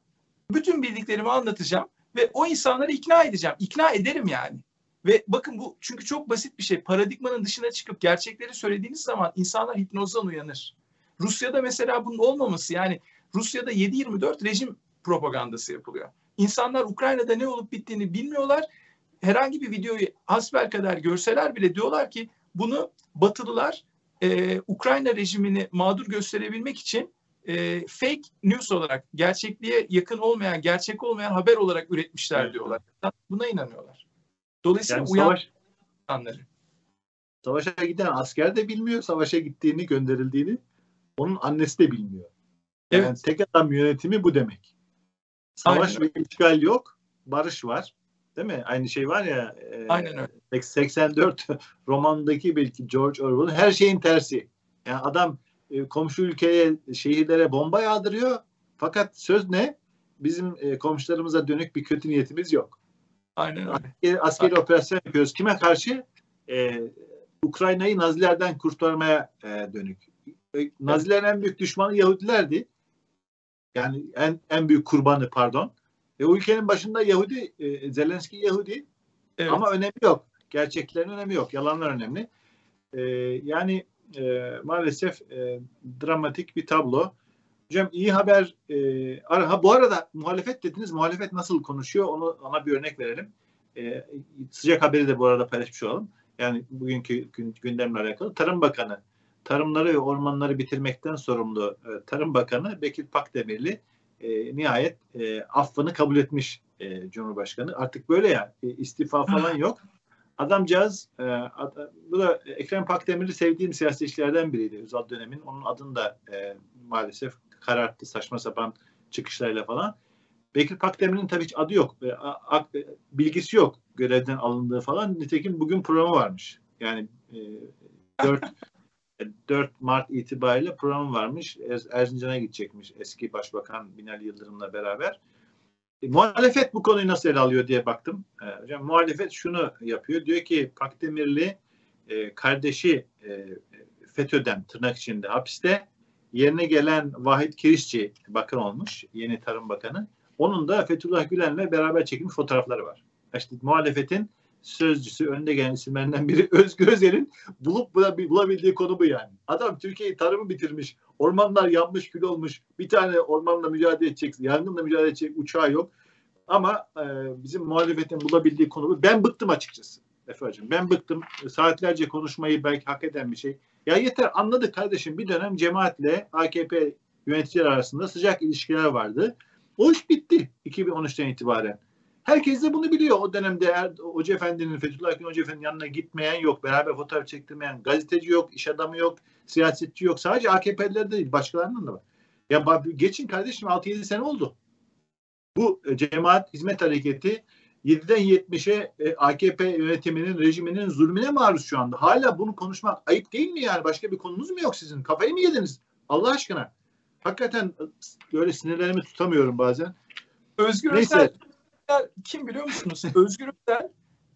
bütün bildiklerimi anlatacağım ve o insanları ikna edeceğim. İkna ederim yani. Ve bakın bu çünkü çok basit bir şey. Paradigmanın dışına çıkıp gerçekleri söylediğiniz zaman insanlar hipnozdan uyanır. Rusya'da mesela bunun olmaması yani Rusya'da 7-24 rejim propagandası yapılıyor. İnsanlar Ukrayna'da ne olup bittiğini bilmiyorlar. Herhangi bir videoyu hasbel kadar görseler bile diyorlar ki bunu Batılılar e, Ukrayna rejimini mağdur gösterebilmek için e, fake news olarak, gerçekliğe yakın olmayan, gerçek olmayan haber olarak üretmişler evet. diyorlar. Buna inanıyorlar. Dolayısıyla yani uyan savaş, insanları. Savaşa giden asker de bilmiyor savaşa gittiğini, gönderildiğini. Onun annesi de bilmiyor. Yani evet. tek adam yönetimi bu demek. Savaş Aynen. ve işgal yok, barış var. Değil mi? Aynı şey var ya. E, Aynen öyle. 84 romandaki belki George Orwell'ın her şeyin tersi. Yani adam e, komşu ülkeye, şehirlere bomba yağdırıyor. Fakat söz ne? Bizim e, komşularımıza dönük bir kötü niyetimiz yok. Aynen öyle. Askeri, askeri operasyon yapıyoruz. Kime karşı? E, Ukrayna'yı Nazilerden kurtarmaya e, dönük. E, Nazilerin en büyük düşmanı Yahudilerdi. Yani en en büyük kurbanı pardon. E, ülkenin başında Yahudi, e, Zelenski Yahudi. Evet. Ama önemi yok. Gerçeklerin önemi yok. Yalanlar önemli. E, yani e, maalesef e, dramatik bir tablo. Hocam iyi haber. E, ha, bu arada muhalefet dediniz. Muhalefet nasıl konuşuyor? Onu ona bir örnek verelim. E, sıcak haberi de bu arada paylaşmış olalım. Yani bugünkü gündemle alakalı. Tarım Bakanı, tarımları ve ormanları bitirmekten sorumlu e, Tarım Bakanı Bekir Pakdemirli e, nihayet e, affını kabul etmiş e, Cumhurbaşkanı. Artık böyle ya e, istifa falan yok. Adamcağız e, ad, bu da Ekrem Pakdemir'i sevdiğim siyasetçilerden biriydi Özal dönemin. Onun adını da e, maalesef kararttı saçma sapan çıkışlarıyla falan. Bekir Pakdemir'in tabii hiç adı yok. E, a, bilgisi yok görevden alındığı falan. Nitekim bugün programı varmış. Yani e, 4 4 Mart itibariyle programı varmış. Er, Erzincan'a gidecekmiş eski Başbakan Binali Yıldırım'la beraber. E, muhalefet bu konuyu nasıl ele alıyor diye baktım. E, hocam muhalefet şunu yapıyor. Diyor ki Pakdemirli e, kardeşi e, FETÖ'den tırnak içinde hapiste yerine gelen Vahit Kirişçi bakan olmuş. Yeni Tarım Bakanı. Onun da Fethullah Gülen'le beraber çekilmiş fotoğrafları var. İşte muhalefetin sözcüsü, önde gelen isimlerinden biri Özgür Özel'in bulup bulabildiği konu bu yani. Adam Türkiye'yi tarımı bitirmiş, ormanlar yanmış, kül olmuş, bir tane ormanla mücadele edecek, yangınla mücadele edecek uçağı yok. Ama e, bizim muhalefetin bulabildiği konu bu. Ben bıktım açıkçası. Efendim ben bıktım. Saatlerce konuşmayı belki hak eden bir şey. Ya yeter anladık kardeşim bir dönem cemaatle AKP yöneticiler arasında sıcak ilişkiler vardı. O iş bitti 2013'ten itibaren. Herkes de bunu biliyor. O dönemde er, Hoca Efendi'nin, Fethullah Gülen Hoca Efendi'nin yanına gitmeyen yok. Beraber fotoğraf çektirmeyen gazeteci yok, iş adamı yok, siyasetçi yok. Sadece AKP'liler değil, başkalarının da var. Ya geçin kardeşim 6-7 sene oldu. Bu e, cemaat hizmet hareketi 7'den 70'e e, AKP yönetiminin, rejiminin zulmüne maruz şu anda. Hala bunu konuşmak ayıp değil mi yani? Başka bir konunuz mu yok sizin? Kafayı mı yediniz? Allah aşkına. Hakikaten e, böyle sinirlerimi tutamıyorum bazen. Özgür Neyse. Özel kim biliyor musunuz? Özgür Özel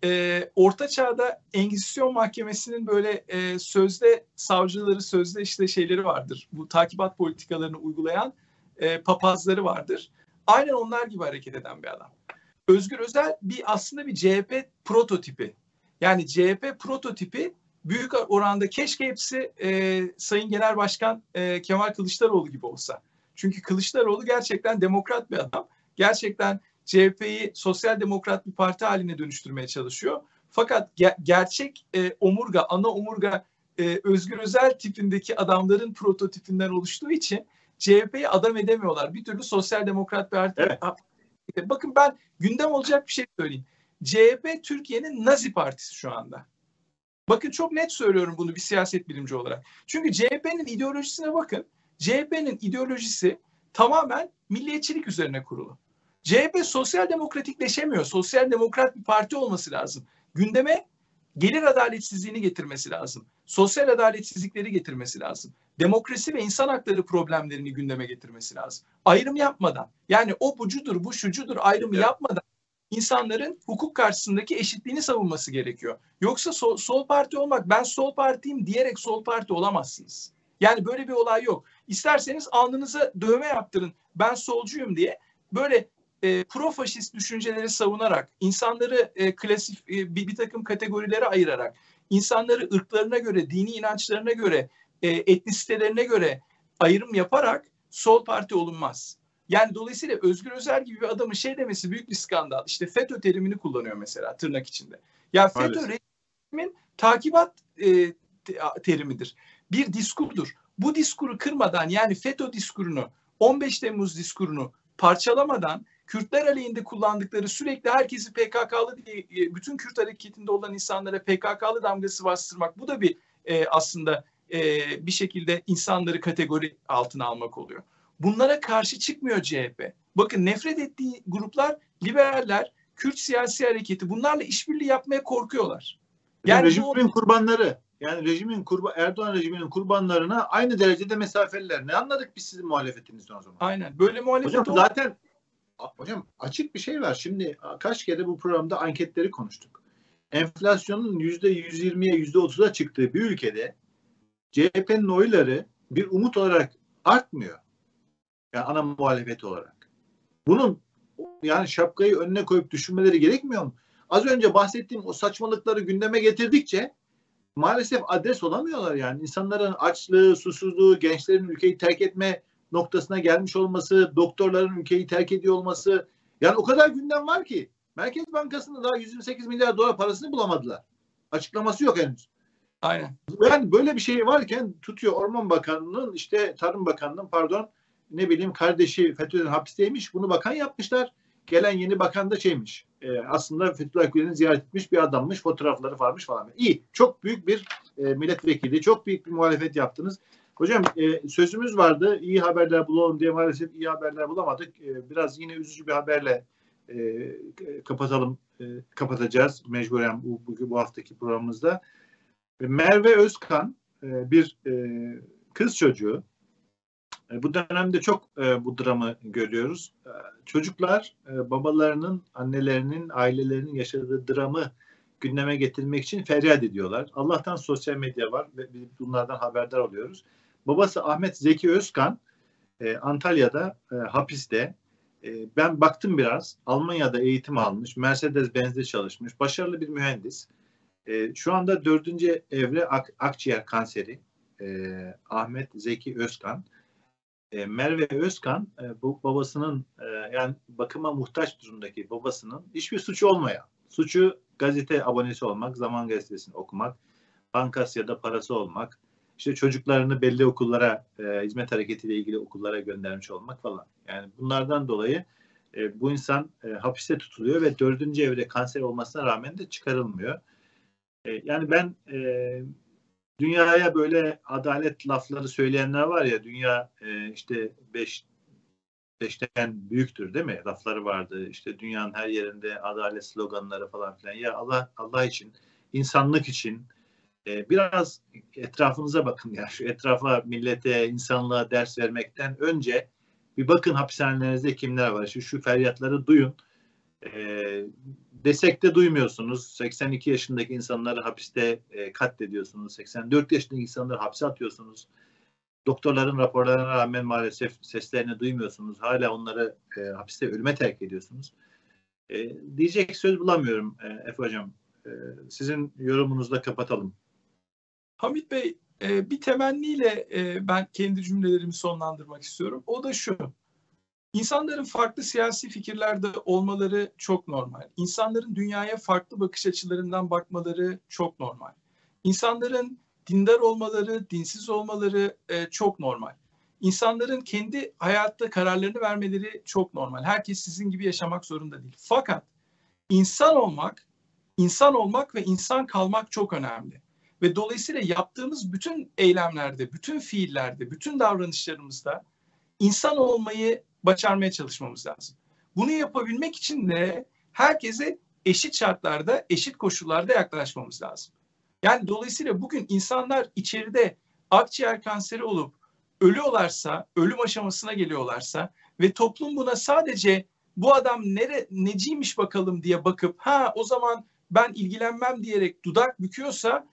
e, Orta Çağ'da Engizisyon Mahkemesi'nin böyle e, sözde savcıları, sözde işte şeyleri vardır. Bu takibat politikalarını uygulayan e, papazları vardır. Aynen onlar gibi hareket eden bir adam. Özgür Özel bir aslında bir CHP prototipi. Yani CHP prototipi büyük oranda keşke hepsi e, Sayın Genel Başkan e, Kemal Kılıçdaroğlu gibi olsa. Çünkü Kılıçdaroğlu gerçekten demokrat bir adam. Gerçekten CHP'yi sosyal demokrat bir parti haline dönüştürmeye çalışıyor. Fakat ge- gerçek e, omurga, ana omurga e, Özgür Özel tipindeki adamların prototipinden oluştuğu için CHP'yi adam edemiyorlar. Bir türlü sosyal demokrat bir parti. Evet. Bakın ben gündem olacak bir şey söyleyeyim. CHP Türkiye'nin Nazi partisi şu anda. Bakın çok net söylüyorum bunu bir siyaset bilimci olarak. Çünkü CHP'nin ideolojisine bakın. CHP'nin ideolojisi tamamen milliyetçilik üzerine kurulu. CHP sosyal demokratikleşemiyor. Sosyal demokrat bir parti olması lazım. Gündeme gelir adaletsizliğini getirmesi lazım. Sosyal adaletsizlikleri getirmesi lazım. Demokrasi ve insan hakları problemlerini gündeme getirmesi lazım. Ayrım yapmadan yani o bucudur bu şucudur ayrımı evet. yapmadan insanların hukuk karşısındaki eşitliğini savunması gerekiyor. Yoksa sol, sol parti olmak ben sol partiyim diyerek sol parti olamazsınız. Yani böyle bir olay yok. İsterseniz alnınıza dövme yaptırın ben solcuyum diye böyle e, profaşist düşünceleri savunarak, insanları e, klasif e, bir, bir takım kategorilere ayırarak, insanları ırklarına göre, dini inançlarına göre, e, etnisitelerine göre ayrım yaparak sol parti olunmaz. Yani dolayısıyla Özgür Özel gibi bir adamın şey demesi büyük bir skandal. İşte FETÖ terimini kullanıyor mesela tırnak içinde. Ya FETÖ rejimin takibat e, terimidir. Bir diskurdur. Bu diskuru kırmadan yani FETÖ diskurunu 15 Temmuz diskurunu parçalamadan Kürtler aleyhinde kullandıkları sürekli herkesi PKK'lı diye e, bütün Kürt hareketinde olan insanlara PKK'lı damgası bastırmak bu da bir e, aslında e, bir şekilde insanları kategori altına almak oluyor. Bunlara karşı çıkmıyor CHP. Bakın nefret ettiği gruplar liberaller, Kürt siyasi hareketi bunlarla işbirliği yapmaya korkuyorlar. Yani rejimin kurbanları yani rejimin kurba Erdoğan rejiminin kurbanlarına aynı derecede mesafeliler. Ne anladık biz sizin muhalefetinizden o zaman? Aynen. Böyle muhalefet Hocam zaten hocam açık bir şey var. Şimdi kaç kere bu programda anketleri konuştuk. Enflasyonun yüzde yüz yirmiye yüzde otuza çıktığı bir ülkede CHP'nin oyları bir umut olarak artmıyor. Yani ana muhalefet olarak. Bunun yani şapkayı önüne koyup düşünmeleri gerekmiyor mu? Az önce bahsettiğim o saçmalıkları gündeme getirdikçe maalesef adres olamıyorlar yani. İnsanların açlığı, susuzluğu, gençlerin ülkeyi terk etme noktasına gelmiş olması, doktorların ülkeyi terk ediyor olması. Yani o kadar gündem var ki Merkez Bankası'nda daha 128 milyar dolar parasını bulamadılar. Açıklaması yok henüz. Aynen. Yani böyle bir şey varken tutuyor Orman Bakanlığı'nın işte Tarım Bakanlığı'nın pardon ne bileyim kardeşi FETÖ'den hapisteymiş. Bunu bakan yapmışlar. Gelen yeni bakan da şeymiş. E, aslında Fethullah Gülen'i ziyaret etmiş bir adammış. Fotoğrafları varmış falan. İyi. Çok büyük bir e, milletvekili. Çok büyük bir muhalefet yaptınız. Hocam e, sözümüz vardı. İyi haberler bulalım diye maalesef iyi haberler bulamadık. E, biraz yine üzücü bir haberle e, kapatalım. E, kapatacağız mecburen bu, bu, bu haftaki programımızda. E, Merve Özkan e, bir e, kız çocuğu. E, bu dönemde çok e, bu dramı görüyoruz. E, çocuklar e, babalarının, annelerinin, ailelerinin yaşadığı dramı gündeme getirmek için feryat ediyorlar. Allah'tan sosyal medya var ve biz bunlardan haberdar oluyoruz. Babası Ahmet Zeki Özkan e, Antalya'da e, hapiste. E, ben baktım biraz. Almanya'da eğitim almış. Mercedes-Benz'de çalışmış. Başarılı bir mühendis. E, şu anda dördüncü evre ak, akciğer kanseri. E, Ahmet Zeki Özkan. E, Merve Özkan e, bu babasının e, yani bakıma muhtaç durumdaki babasının hiçbir suçu olmayan. Suçu gazete abonesi olmak, Zaman Gazetesi'ni okumak, Bankasya'da parası olmak, işte çocuklarını belli okullara e, hizmet hareketiyle ilgili okullara göndermiş olmak falan. Yani bunlardan dolayı e, bu insan e, hapiste tutuluyor ve dördüncü evre kanser olmasına rağmen de çıkarılmıyor. E, yani ben e, dünyaya böyle adalet lafları söyleyenler var ya dünya e, işte beş beşten büyüktür değil mi? Lafları vardı. İşte dünyanın her yerinde adalet sloganları falan filan. Ya Allah Allah için, insanlık için, e, biraz etrafınıza bakın ya. Şu etrafa millete insanlığa ders vermekten önce bir bakın hapishanelerinizde kimler var. Şu, şu feryatları duyun. E, desek de duymuyorsunuz. 82 yaşındaki insanları hapiste e, katlediyorsunuz. 84 yaşındaki insanları hapse atıyorsunuz. Doktorların raporlarına rağmen maalesef seslerini duymuyorsunuz. Hala onları e, hapiste ölüme terk ediyorsunuz. E, diyecek söz bulamıyorum e, Efe Hocam. E, sizin yorumunuzla kapatalım. Hamit Bey e, bir temenniyle e, ben kendi cümlelerimi sonlandırmak istiyorum. O da şu. İnsanların farklı siyasi fikirlerde olmaları çok normal. İnsanların dünyaya farklı bakış açılarından bakmaları çok normal. İnsanların dindar olmaları, dinsiz olmaları e, çok normal. İnsanların kendi hayatta kararlarını vermeleri çok normal. Herkes sizin gibi yaşamak zorunda değil. Fakat insan olmak, insan olmak ve insan kalmak çok önemli. Ve dolayısıyla yaptığımız bütün eylemlerde, bütün fiillerde, bütün davranışlarımızda insan olmayı başarmaya çalışmamız lazım. Bunu yapabilmek için de herkese eşit şartlarda, eşit koşullarda yaklaşmamız lazım. Yani dolayısıyla bugün insanlar içeride akciğer kanseri olup ölüyorlarsa, ölüm aşamasına geliyorlarsa ve toplum buna sadece bu adam nere, neciymiş bakalım diye bakıp ha o zaman ben ilgilenmem diyerek dudak büküyorsa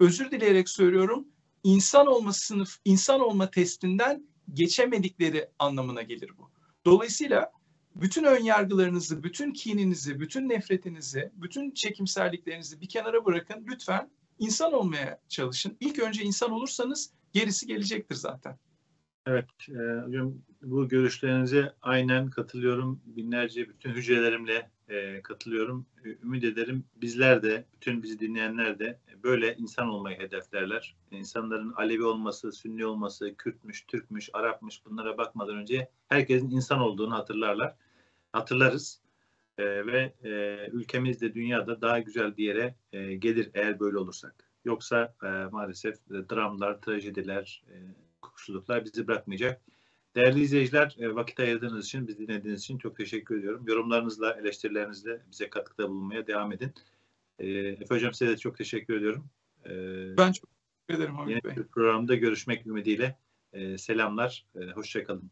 özür dileyerek söylüyorum insan olma sınıf insan olma testinden geçemedikleri anlamına gelir bu. Dolayısıyla bütün ön yargılarınızı, bütün kininizi, bütün nefretinizi, bütün çekimserliklerinizi bir kenara bırakın. Lütfen insan olmaya çalışın. İlk önce insan olursanız gerisi gelecektir zaten. Evet, e, bu görüşlerinize aynen katılıyorum. Binlerce bütün hücrelerimle e, katılıyorum. Ümit ederim bizler de, bütün bizi dinleyenler de böyle insan olmayı hedeflerler. İnsanların Alevi olması, Sünni olması, Kürtmüş, Türkmüş, Arapmış bunlara bakmadan önce herkesin insan olduğunu hatırlarlar. Hatırlarız. E, ve e, ülkemiz de dünyada daha güzel bir yere e, gelir eğer böyle olursak. Yoksa e, maalesef e, dramlar, trajediler, e, hukuksuzluklar bizi bırakmayacak. Değerli izleyiciler, e, vakit ayırdığınız için, bizi dinlediğiniz için çok teşekkür ediyorum. Yorumlarınızla, eleştirilerinizle bize katkıda bulunmaya devam edin. E, Efe Hocam size de çok teşekkür ediyorum. E, ben çok teşekkür ederim Hamit Bey. Yeni bir programda görüşmek ümidiyle. selamlar, hoşçakalın.